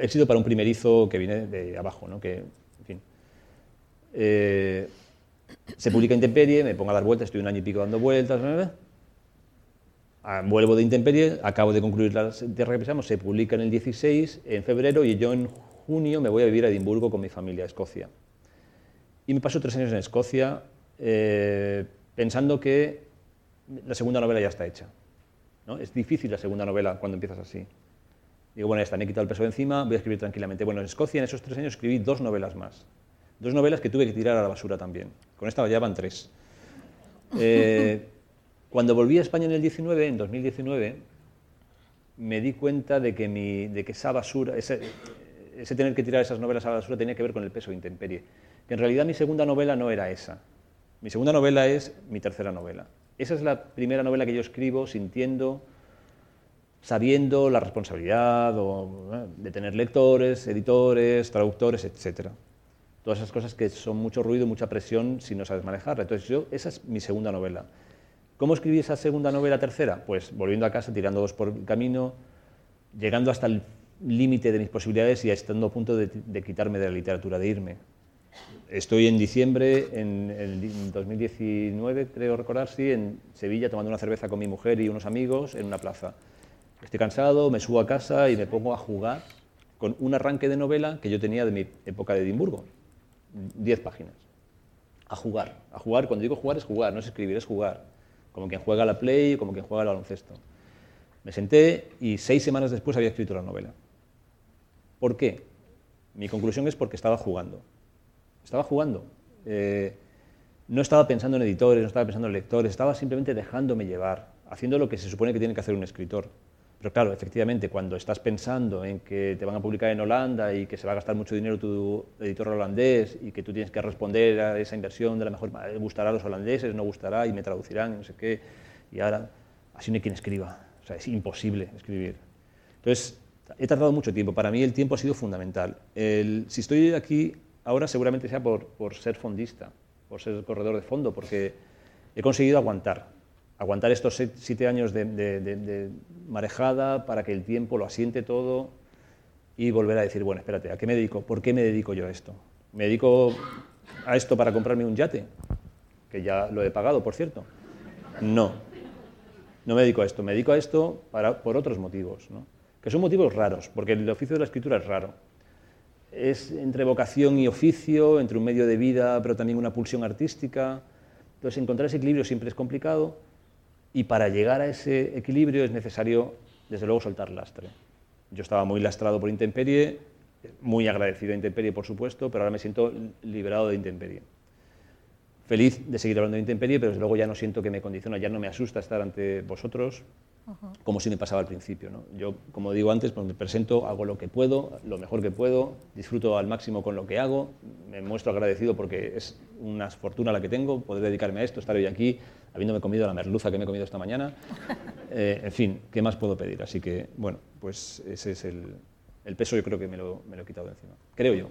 éxito para un primerizo que viene de abajo, ¿no? que, en fin. Eh, se publica Intemperie, me pongo a dar vueltas, estoy un año y pico dando vueltas, ah, vuelvo de Intemperie, acabo de concluir la Tierra que pisamos, se publica en el 16, en febrero, y yo en junio me voy a vivir a Edimburgo con mi familia, a Escocia. Y me paso tres años en Escocia eh, pensando que la segunda novela ya está hecha. ¿no? Es difícil la segunda novela cuando empiezas así. Digo, bueno, ya está, me he quitado el peso de encima, voy a escribir tranquilamente. Bueno, en Escocia en esos tres años escribí dos novelas más. Dos novelas que tuve que tirar a la basura también. Con esta ya van tres. Eh, cuando volví a España en el 19, en 2019, me di cuenta de que, mi, de que esa basura, ese, ese, tener que tirar esas novelas a la basura tenía que ver con el peso de intemperie. Que en realidad mi segunda novela no era esa. Mi segunda novela es mi tercera novela. Esa es la primera novela que yo escribo sintiendo sabiendo la responsabilidad de tener lectores, editores, traductores, etc. Todas esas cosas que son mucho ruido, mucha presión si no sabes manejarla. Entonces, yo, esa es mi segunda novela. ¿Cómo escribí esa segunda novela tercera? Pues volviendo a casa, tirando dos por el camino, llegando hasta el límite de mis posibilidades y estando a punto de, quitarme de la literatura, de irme. Estoy en diciembre, en el 2019, creo recordar, sí, en Sevilla, tomando una cerveza con mi mujer y unos amigos en una plaza. Estoy cansado, me subo a casa y me pongo a jugar con un arranque de novela que yo tenía de mi época de Edimburgo, diez páginas. A jugar, a jugar, cuando digo jugar es jugar, no es escribir, es jugar, como quien juega a la play, como quien juega al baloncesto. Me senté y seis semanas después había escrito la novela. ¿Por qué? Mi conclusión es porque estaba jugando. Estaba jugando. Eh, no estaba pensando en editores, no estaba pensando en lectores, estaba simplemente dejándome llevar, haciendo lo que se supone que tiene que hacer un escritor. Pero claro, efectivamente, cuando estás pensando en que te van a publicar en Holanda y que se va a gastar mucho dinero tu editor holandés y que tú tienes que responder a esa inversión de la mejor manera, gustará a los holandeses, no gustará y me traducirán, no sé qué, y ahora así no hay quien escriba. O sea, es imposible escribir. Entonces, he tardado mucho tiempo. Para mí el tiempo ha sido fundamental. si estoy aquí ahora, seguramente sea por, ser fondista, por ser corredor de fondo, porque he conseguido aguantar aguantar estos siete años de, marejada para que el tiempo lo asiente todo y volver a decir, bueno, espérate, ¿a qué me dedico? ¿Por qué me dedico yo a esto? ¿Me dedico a esto para comprarme un yate? Que ya lo he pagado, por cierto. No, no me dedico a esto, me dedico a esto para, por otros motivos, ¿no? que son motivos raros, porque el oficio de la escritura es raro. Es entre vocación y oficio, entre un medio de vida, pero también una pulsión artística. Entonces, encontrar ese equilibrio siempre es complicado y para llegar a ese equilibrio es necesario, desde luego, soltar lastre. Yo estaba muy lastrado por intemperie, muy agradecido a intemperie, por supuesto, pero ahora me siento liberado de intemperie. Feliz de seguir hablando de intemperie, pero desde luego ya no siento que me condiciona, ya no me asusta estar ante vosotros, como si me pasaba al principio. ¿no? Yo, como digo antes, pues me presento, hago lo que puedo, lo mejor que puedo, disfruto al máximo con lo que hago, me muestro agradecido porque es una fortuna la que tengo, poder dedicarme a esto, estar hoy aquí, habiéndome comido la merluza que me he comido esta mañana. Eh, en fin, ¿qué más puedo pedir? Así que, bueno, pues ese es el, el peso, yo creo que me lo, me lo, he quitado de encima. Creo yo.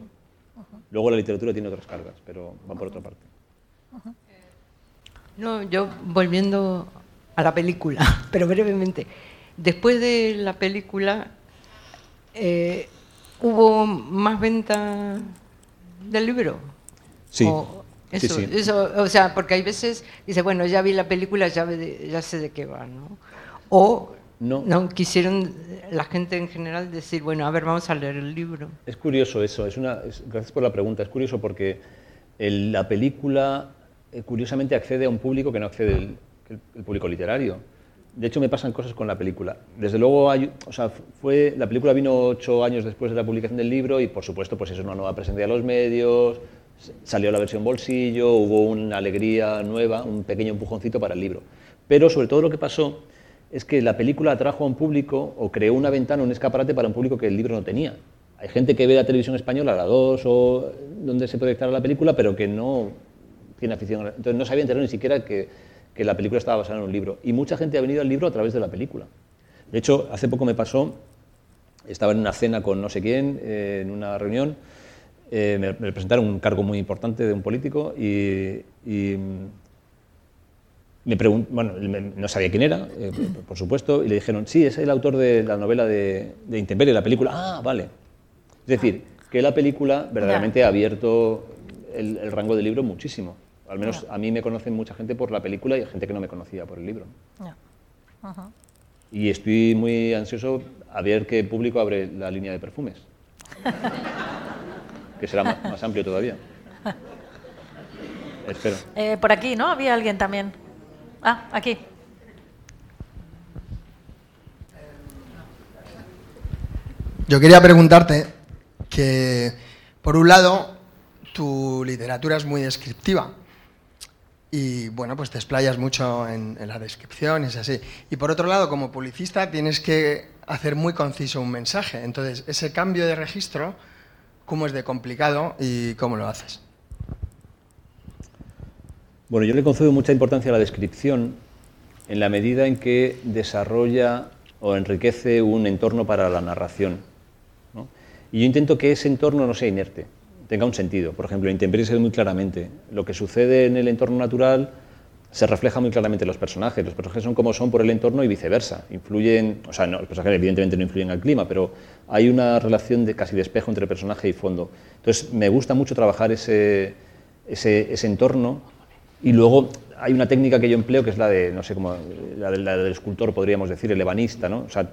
Luego la literatura tiene otras cargas, pero van por otra parte. No, yo volviendo a la película, pero brevemente. Después de la película, eh, ¿hubo más venta del libro? Sí. O, Sí, sí. eso, o sea, porque hay veces, dice, bueno, ya vi la película, ya, ve- ya sé de qué va, ¿no? O No. no quisieron la gente en general decir, bueno, a ver, vamos a leer el libro. Es curioso eso, es una, es- gracias por la pregunta, es curioso porque el- la película eh, curiosamente accede a un público que no accede el, el- el público literario. De hecho me pasan cosas con la película. Desde luego, hay, o sea, fue, la película vino ocho años después de la publicación del libro y por supuesto pues es una nueva presencia de los medios, salió la versión bolsillo, hubo una alegría nueva, un pequeño empujoncito para el libro. Pero sobre todo lo que pasó es que la película atrajo a un público o creó una ventana, un escaparate para un público que el libro no tenía. Hay gente que ve la televisión española, la 2 o donde se proyectara la película, pero que no tiene afición. Entonces no sabía enterar ni siquiera que, que la película estaba basada en un libro. Y mucha gente ha venido al libro a través de la película. De hecho, hace poco me pasó, estaba en una cena con no sé quién, eh, en una reunión, eh, me, me presentaron un cargo muy importante de un político y, y, me pregun- bueno, me- no sabía quién era, eh, por supuesto, y le dijeron, sí, es el autor de la novela de, de Intemperie, la película. Ah, vale. Es decir, que la película verdaderamente ha abierto el, el rango del libro muchísimo. Al menos a mí me conocen mucha gente por la película y hay gente que no me conocía por el libro. Y estoy muy ansioso a ver qué público abre la línea de perfumes. que será más, más amplio todavía. Espero. Eh, por aquí, ¿no? Había alguien también. Ah, aquí. Yo quería preguntarte que, por un lado, tu literatura es muy descriptiva y, bueno, pues te explayas mucho en, la descripción y es así. Y por otro lado, como publicista, tienes que hacer muy conciso un mensaje. Entonces, ese cambio de registro, ¿cómo es de complicado y cómo lo haces? Bueno, yo le concedo mucha importancia a la descripción en la medida en que desarrolla o enriquece un entorno para la narración. Y yo intento que ese entorno no sea inerte, tenga un sentido. Por ejemplo, en Intemperie se ve muy claramente. Lo que sucede en el entorno natural se refleja muy claramente en los personajes. Los personajes son como son por el entorno y viceversa. Influyen, o sea, no, los personajes evidentemente no influyen al clima, pero hay una relación de casi de espejo entre personaje y fondo. Entonces, me gusta mucho trabajar ese, ese, entorno y luego hay una técnica que yo empleo que es la de, no sé cómo, la, de- la del escultor, podríamos decir, el ebanista, ¿no? O sea,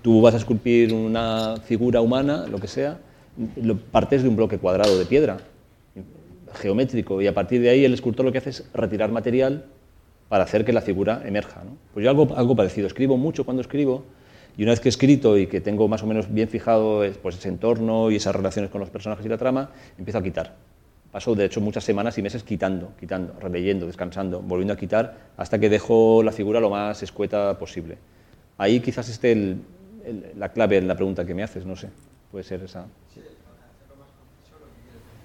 tú vas a esculpir una figura humana, lo que sea, partes de un bloque cuadrado de piedra, geométrico, y a partir de ahí el escultor lo que hace es retirar material para hacer que la figura emerja. ¿no? Pues yo algo, algo parecido, escribo mucho cuando escribo, y una vez que he escrito y que tengo más o menos bien fijado pues, ese entorno y esas relaciones con los personajes y la trama, empiezo a quitar. Paso, de hecho, muchas semanas y meses quitando, quitando, releyendo, descansando, volviendo a quitar, hasta que dejo la figura lo más escueta posible. Ahí quizás esté la clave en la pregunta que me haces, no sé, puede ser esa.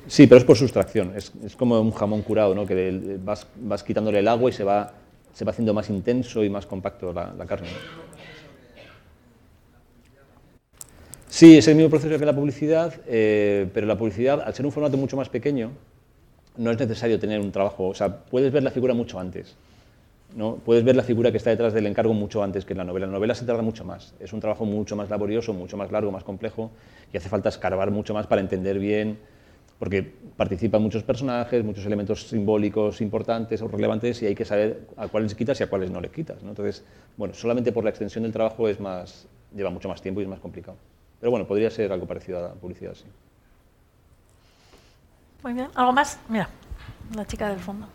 Sí, pero es por sustracción, es, es como un jamón curado, ¿no? que vas, vas quitándole el agua y se va, se va haciendo más intenso y más compacto la, la carne. Sí, es el mismo proceso que la publicidad, eh, pero la publicidad, al ser un formato mucho más pequeño, no es necesario tener un trabajo, o sea, puedes ver la figura mucho antes. ¿No? Puedes ver la figura que está detrás del encargo mucho antes que en la novela. La novela se tarda mucho más, es un trabajo mucho más laborioso, mucho más largo, más complejo, y hace falta escarbar mucho más para entender bien, porque participan muchos personajes, muchos elementos simbólicos importantes o relevantes, y hay que saber a cuáles quitas y a cuáles no le quitas. ¿no? Entonces, bueno, solamente por la extensión del trabajo es más, lleva mucho más tiempo y es más complicado. Pero bueno, podría ser algo parecido a la publicidad, sí. Muy bien. ¿Algo más? Mira, la chica del fondo.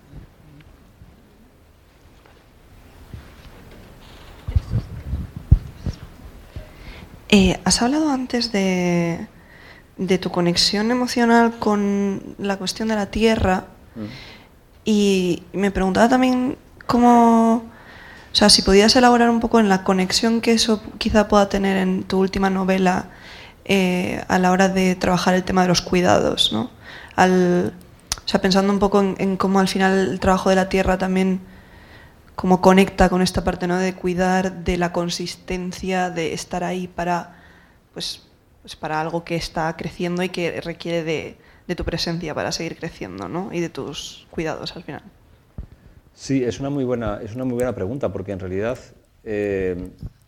Eh, has hablado antes de, de tu conexión emocional con la cuestión de la tierra y me preguntaba también cómo, o sea, si podías elaborar un poco en la conexión que eso quizá pueda tener en tu última novela eh, a la hora de trabajar el tema de los cuidados, ¿no? Al, o sea, pensando un poco en, en cómo al final el trabajo de la tierra también cómo conecta con esta parte ¿no? de cuidar de la consistencia, de estar ahí para, pues, pues para algo que está creciendo y que requiere de, de tu presencia para seguir creciendo ¿no? y de tus cuidados al final. Sí, es una muy buena, es una muy buena pregunta, porque en realidad eh,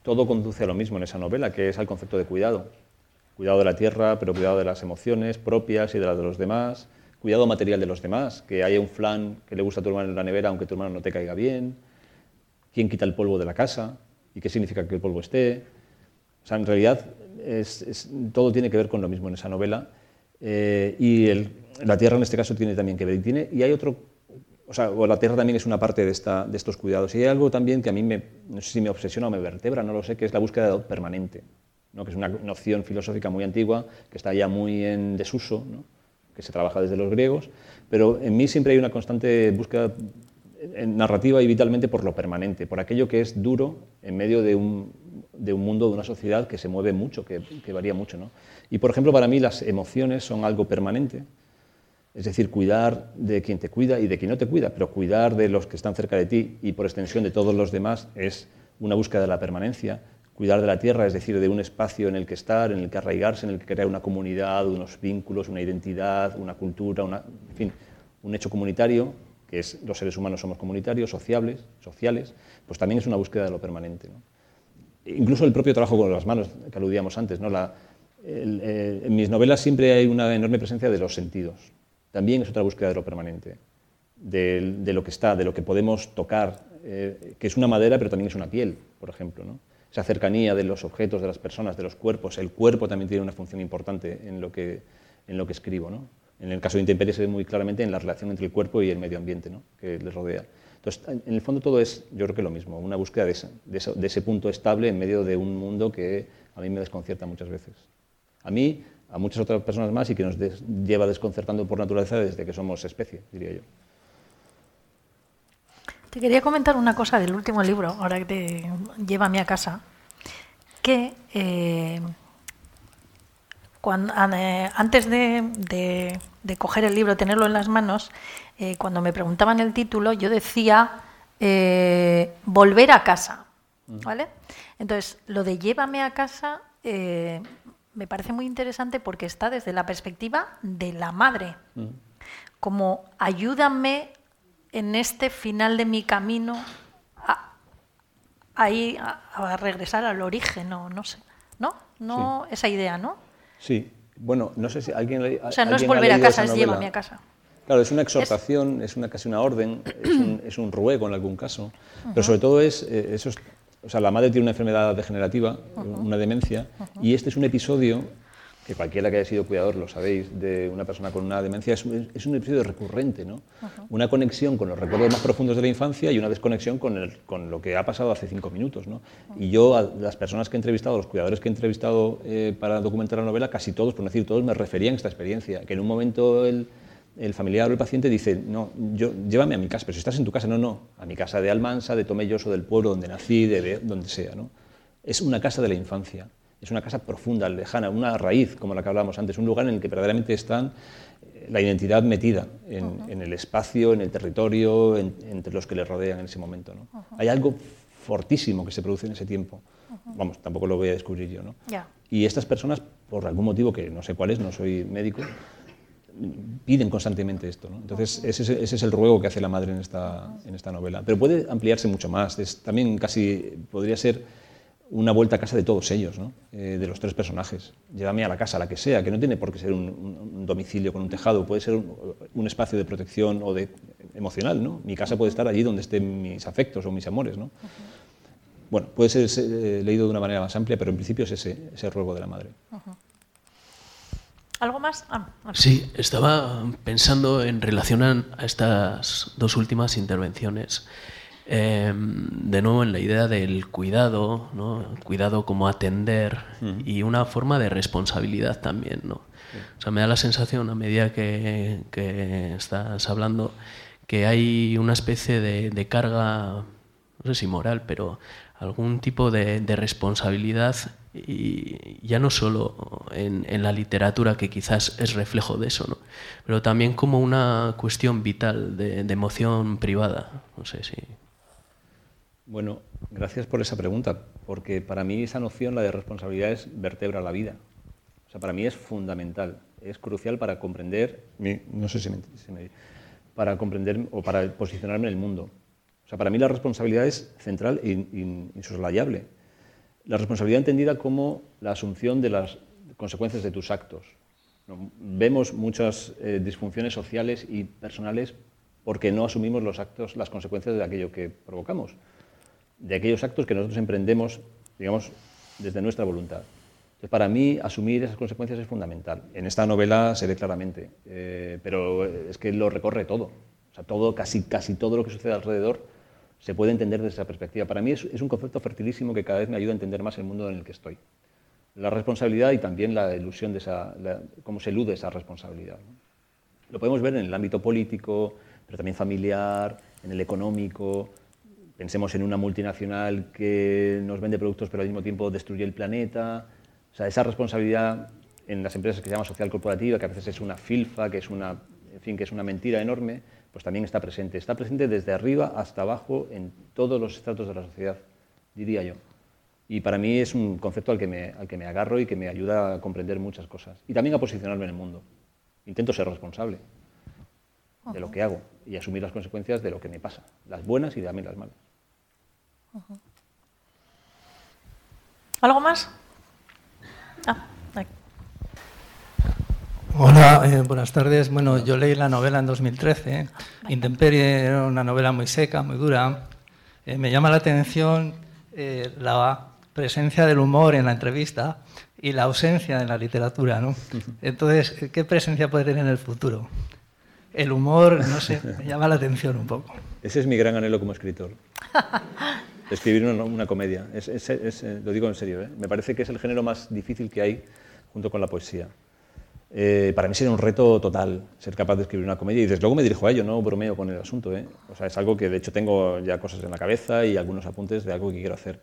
todo conduce a lo mismo en esa novela, que es al concepto de cuidado. Cuidado de la tierra, pero cuidado de las emociones propias y de las de los demás. Cuidado material de los demás, que haya un flan que le gusta a tu hermano en la nevera aunque tu hermano no te caiga bien. ¿Quién quita el polvo de la casa? ¿Y qué significa que el polvo esté? O sea, en realidad todo tiene que ver con lo mismo en esa novela. Eh, y la tierra en este caso tiene también que ver. Y, tiene, y hay otro o sea, o la tierra también es una parte de, esta, de estos cuidados. Y hay algo también que a mí me, no sé si me obsesiona o me vertebra, no lo sé, que es la búsqueda permanente, ¿no? que es una noción filosófica muy antigua, que está ya muy en desuso, ¿no? que se trabaja desde los griegos, pero en mí siempre hay una constante búsqueda narrativa y vitalmente por lo permanente, por aquello que es duro en medio de un, de un mundo, de una sociedad que se mueve mucho, que, varía mucho. ¿no? Y, por ejemplo, para mí las emociones son algo permanente, es decir, cuidar de quien te cuida y de quien no te cuida, pero cuidar de los que están cerca de ti y por extensión de todos los demás es una búsqueda de la permanencia. Cuidar de la tierra, es decir, de un espacio en el que estar, en el que arraigarse, en el que crear una comunidad, unos vínculos, una identidad, una cultura, en fin, un hecho comunitario, que es los seres humanos somos comunitarios, sociables, sociales, pues también es una búsqueda de lo permanente. Incluso el propio trabajo con las manos, que aludíamos antes. ¿no? La, eh, en mis novelas siempre hay una enorme presencia de los sentidos también es otra búsqueda de lo permanente, de, lo que está, de lo que podemos tocar, eh, que es una madera, pero también es una piel, por ejemplo. Esa cercanía de los objetos, de las personas, de los cuerpos. El cuerpo también tiene una función importante en lo que, en lo que escribo. En el caso de Intemperie se ve muy claramente en la relación entre el cuerpo y el medio ambiente que les rodea. Entonces, en el fondo todo es, yo creo que lo mismo, una búsqueda de ese, punto estable en medio de un mundo que a mí me desconcierta muchas veces. A mí, a muchas otras personas más y que nos lleva desconcertando por naturaleza desde que somos especie, diría yo. Te quería comentar una cosa del último libro, ahora que te lleva a mi a casa, que eh, cuando, eh, antes de, coger el libro, tenerlo en las manos, eh, cuando me preguntaban el título, yo decía volver a casa. ¿vale? Entonces, lo de llévame a casa me parece muy interesante porque está desde la perspectiva de la madre. Como ayúdame en este final de mi camino a, a, regresar al origen, no, no sé. ¿No? no Esa idea, ¿no? Sí. Bueno, no sé si alguien... O sea, no es volver a casa, es llévame a casa. Claro, es una exhortación, es, una casi una orden, es un, ruego en algún caso, pero sobre todo es, eh, eso o sea, la madre tiene una enfermedad degenerativa, una demencia, y este es un episodio que cualquiera que haya sido cuidador, lo sabéis, de una persona con una demencia, es, un episodio recurrente, ¿no? Una conexión con los recuerdos más profundos de la infancia y una desconexión con, el, con lo que ha pasado hace cinco minutos, ¿no? Y yo, a las personas que he entrevistado, los cuidadores que he entrevistado eh, para documentar la novela, casi todos, por no decir todos, me referían a esta experiencia, que en un momento el el familiar o el paciente dice, no, yo, llévame a mi casa, pero si estás en tu casa, no, no, a mi casa de Almansa, de Tomelloso, del pueblo donde nací, de, donde sea. ¿no? Es una casa de la infancia, es una casa profunda, lejana, una raíz, como la que hablábamos antes, un lugar en el que verdaderamente está eh, la identidad metida en, el espacio, en el territorio, entre los que le rodean en ese momento. ¿no? Hay algo fortísimo que se produce en ese tiempo. Vamos, tampoco lo voy a descubrir yo. ¿no? Y estas personas, por algún motivo que no sé cuál es, no soy médico, piden constantemente esto. ¿no? Entonces, ese, es el ruego que hace la madre en esta, en esta novela. Pero puede ampliarse mucho más. Es, también casi podría ser una vuelta a casa de todos ellos, ¿no? Eh, de los tres personajes. Llévame a la casa, la que sea, que no tiene por qué ser un, domicilio con un tejado, puede ser un, espacio de protección o de emocional. ¿no? Mi casa puede estar allí donde estén mis afectos o mis amores. ¿no? Bueno, puede ser eh, leído de una manera más amplia, pero en principio es ese, ese ruego de la madre. ¿Algo más? Ah, sí, estaba pensando en relación a estas dos últimas intervenciones. Em, de nuevo en la idea del cuidado, ¿no? cuidado como atender y una forma de responsabilidad también. ¿no? O sea, me da la sensación a medida que, estás hablando que hay una especie de, carga, no sé si moral, pero algún tipo de, de responsabilidad y ya no solo en, la literatura, que quizás es reflejo de eso, ¿no? pero también como una cuestión vital de, emoción privada. No sé si. Bueno, gracias por esa pregunta, porque para mí esa noción, la de responsabilidad, es vertebra la vida. O sea, para mí es fundamental, es crucial para comprender, no sé si me, para comprender o para posicionarme en el mundo. O sea, para mí la responsabilidad es central e insoslayable. La responsabilidad entendida como la asunción de las consecuencias de tus actos. Vemos muchas eh, disfunciones sociales y personales porque no asumimos los actos, las consecuencias de aquello que provocamos, de aquellos actos que nosotros emprendemos, digamos, desde nuestra voluntad. para mí, asumir esas consecuencias es fundamental. En esta novela se ve claramente, eh, pero es que lo recorre todo. O sea, todo, casi, casi todo lo que sucede alrededor se puede entender desde esa perspectiva. Para mí es, un concepto fertilísimo que cada vez me ayuda a entender más el mundo en el que estoy la responsabilidad y también la ilusión de esa, cómo se elude esa responsabilidad. Lo podemos ver en el ámbito político, pero también familiar, en el económico. Pensemos en una multinacional que nos vende productos pero al mismo tiempo destruye el planeta. O sea, esa responsabilidad en las empresas que se llama social corporativa, que a veces es una filfa, que es una, en fin, que es una mentira enorme, pues también está presente. Está presente desde arriba hasta abajo en todos los estratos de la sociedad, diría yo. Y para mí es un concepto al que, me, al que me agarro y que me ayuda a comprender muchas cosas. Y también a posicionarme en el mundo. Intento ser responsable de lo que hago y asumir las consecuencias de lo que me pasa, las buenas y también las malas. ¿Algo más? Ah, Hola, eh, buenas tardes. Bueno, yo leí la novela en 2013. Intemperie era una novela muy seca, muy dura. Eh, me llama la atención eh, la presencia del humor en la entrevista y la ausencia en la literatura. ¿no? Entonces, ¿qué presencia puede tener en el futuro? El humor, no sé, me llama la atención un poco. Ese es mi gran anhelo como escritor. Escribir una, comedia. Eh, lo digo en serio. ¿eh? Me parece que es el género más difícil que hay junto con la poesía. Eh, para mí sería un reto total ser capaz de escribir una comedia y desde luego me dirijo a ello, no bromeo con el asunto. Sea, es algo que de hecho tengo ya cosas en la cabeza y algunos apuntes de algo que quiero hacer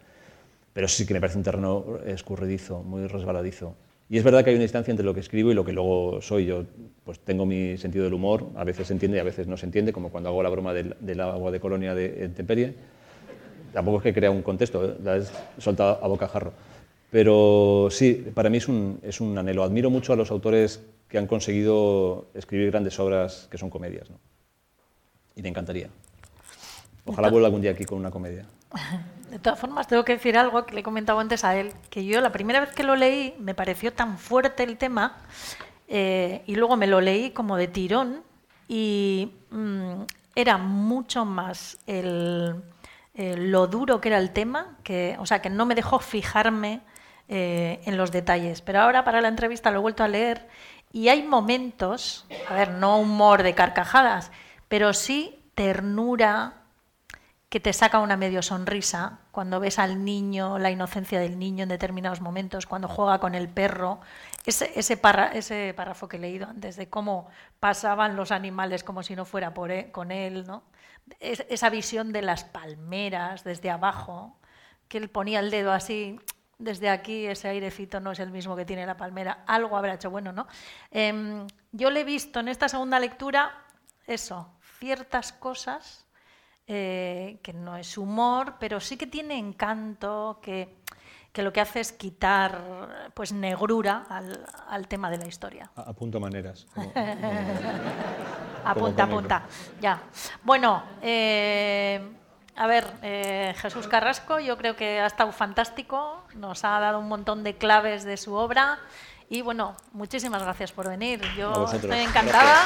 pero sí que me parece un terreno escurridizo, muy resbaladizo. Y es verdad que hay una distancia entre lo que escribo y lo que luego soy. Yo pues tengo mi sentido del humor, a veces se entiende y a veces no se entiende, como cuando hago la broma del, agua de colonia de Temperie. Tampoco es que crea un contexto, ¿eh? la he soltado a bocajarro. Pero sí, para mí es un, anhelo. Admiro mucho a los autores que han conseguido escribir grandes obras que son comedias. ¿no? Y me encantaría. Ojalá vuelva algún día aquí con una comedia. De todas formas, tengo que decir algo que le he comentado antes a él, que yo la primera vez que lo leí me pareció tan fuerte el tema eh, y luego me lo leí como de tirón y mm, era mucho más el, lo duro que era el tema, que, o sea, que no me dejó fijarme eh, en los detalles. Pero ahora para la entrevista lo he vuelto a leer y hay momentos, a ver, no humor de carcajadas, pero sí ternura, que te saca una medio sonrisa cuando ves al niño, la inocencia del niño en determinados momentos, cuando juega con el perro. Ese, ese, ese párrafo que he leído antes de cómo pasaban los animales como si no fuera e, con él, ¿no? Esa visión de las palmeras desde abajo, que él ponía el dedo así, desde aquí ese airecito no es el mismo que tiene la palmera, algo habrá hecho bueno, ¿no? Em, yo le he visto en esta segunda lectura eso, ciertas cosas eh, que no es humor, pero sí que tiene encanto, que, lo que hace es quitar pues negrura al, tema de la historia. Apunto maneras. apunta, apunta. Ya. Bueno, eh, a ver, eh, Jesús Carrasco, yo creo que ha estado fantástico, nos ha dado un montón de claves de su obra y bueno, muchísimas gracias por venir. Yo estoy encantada.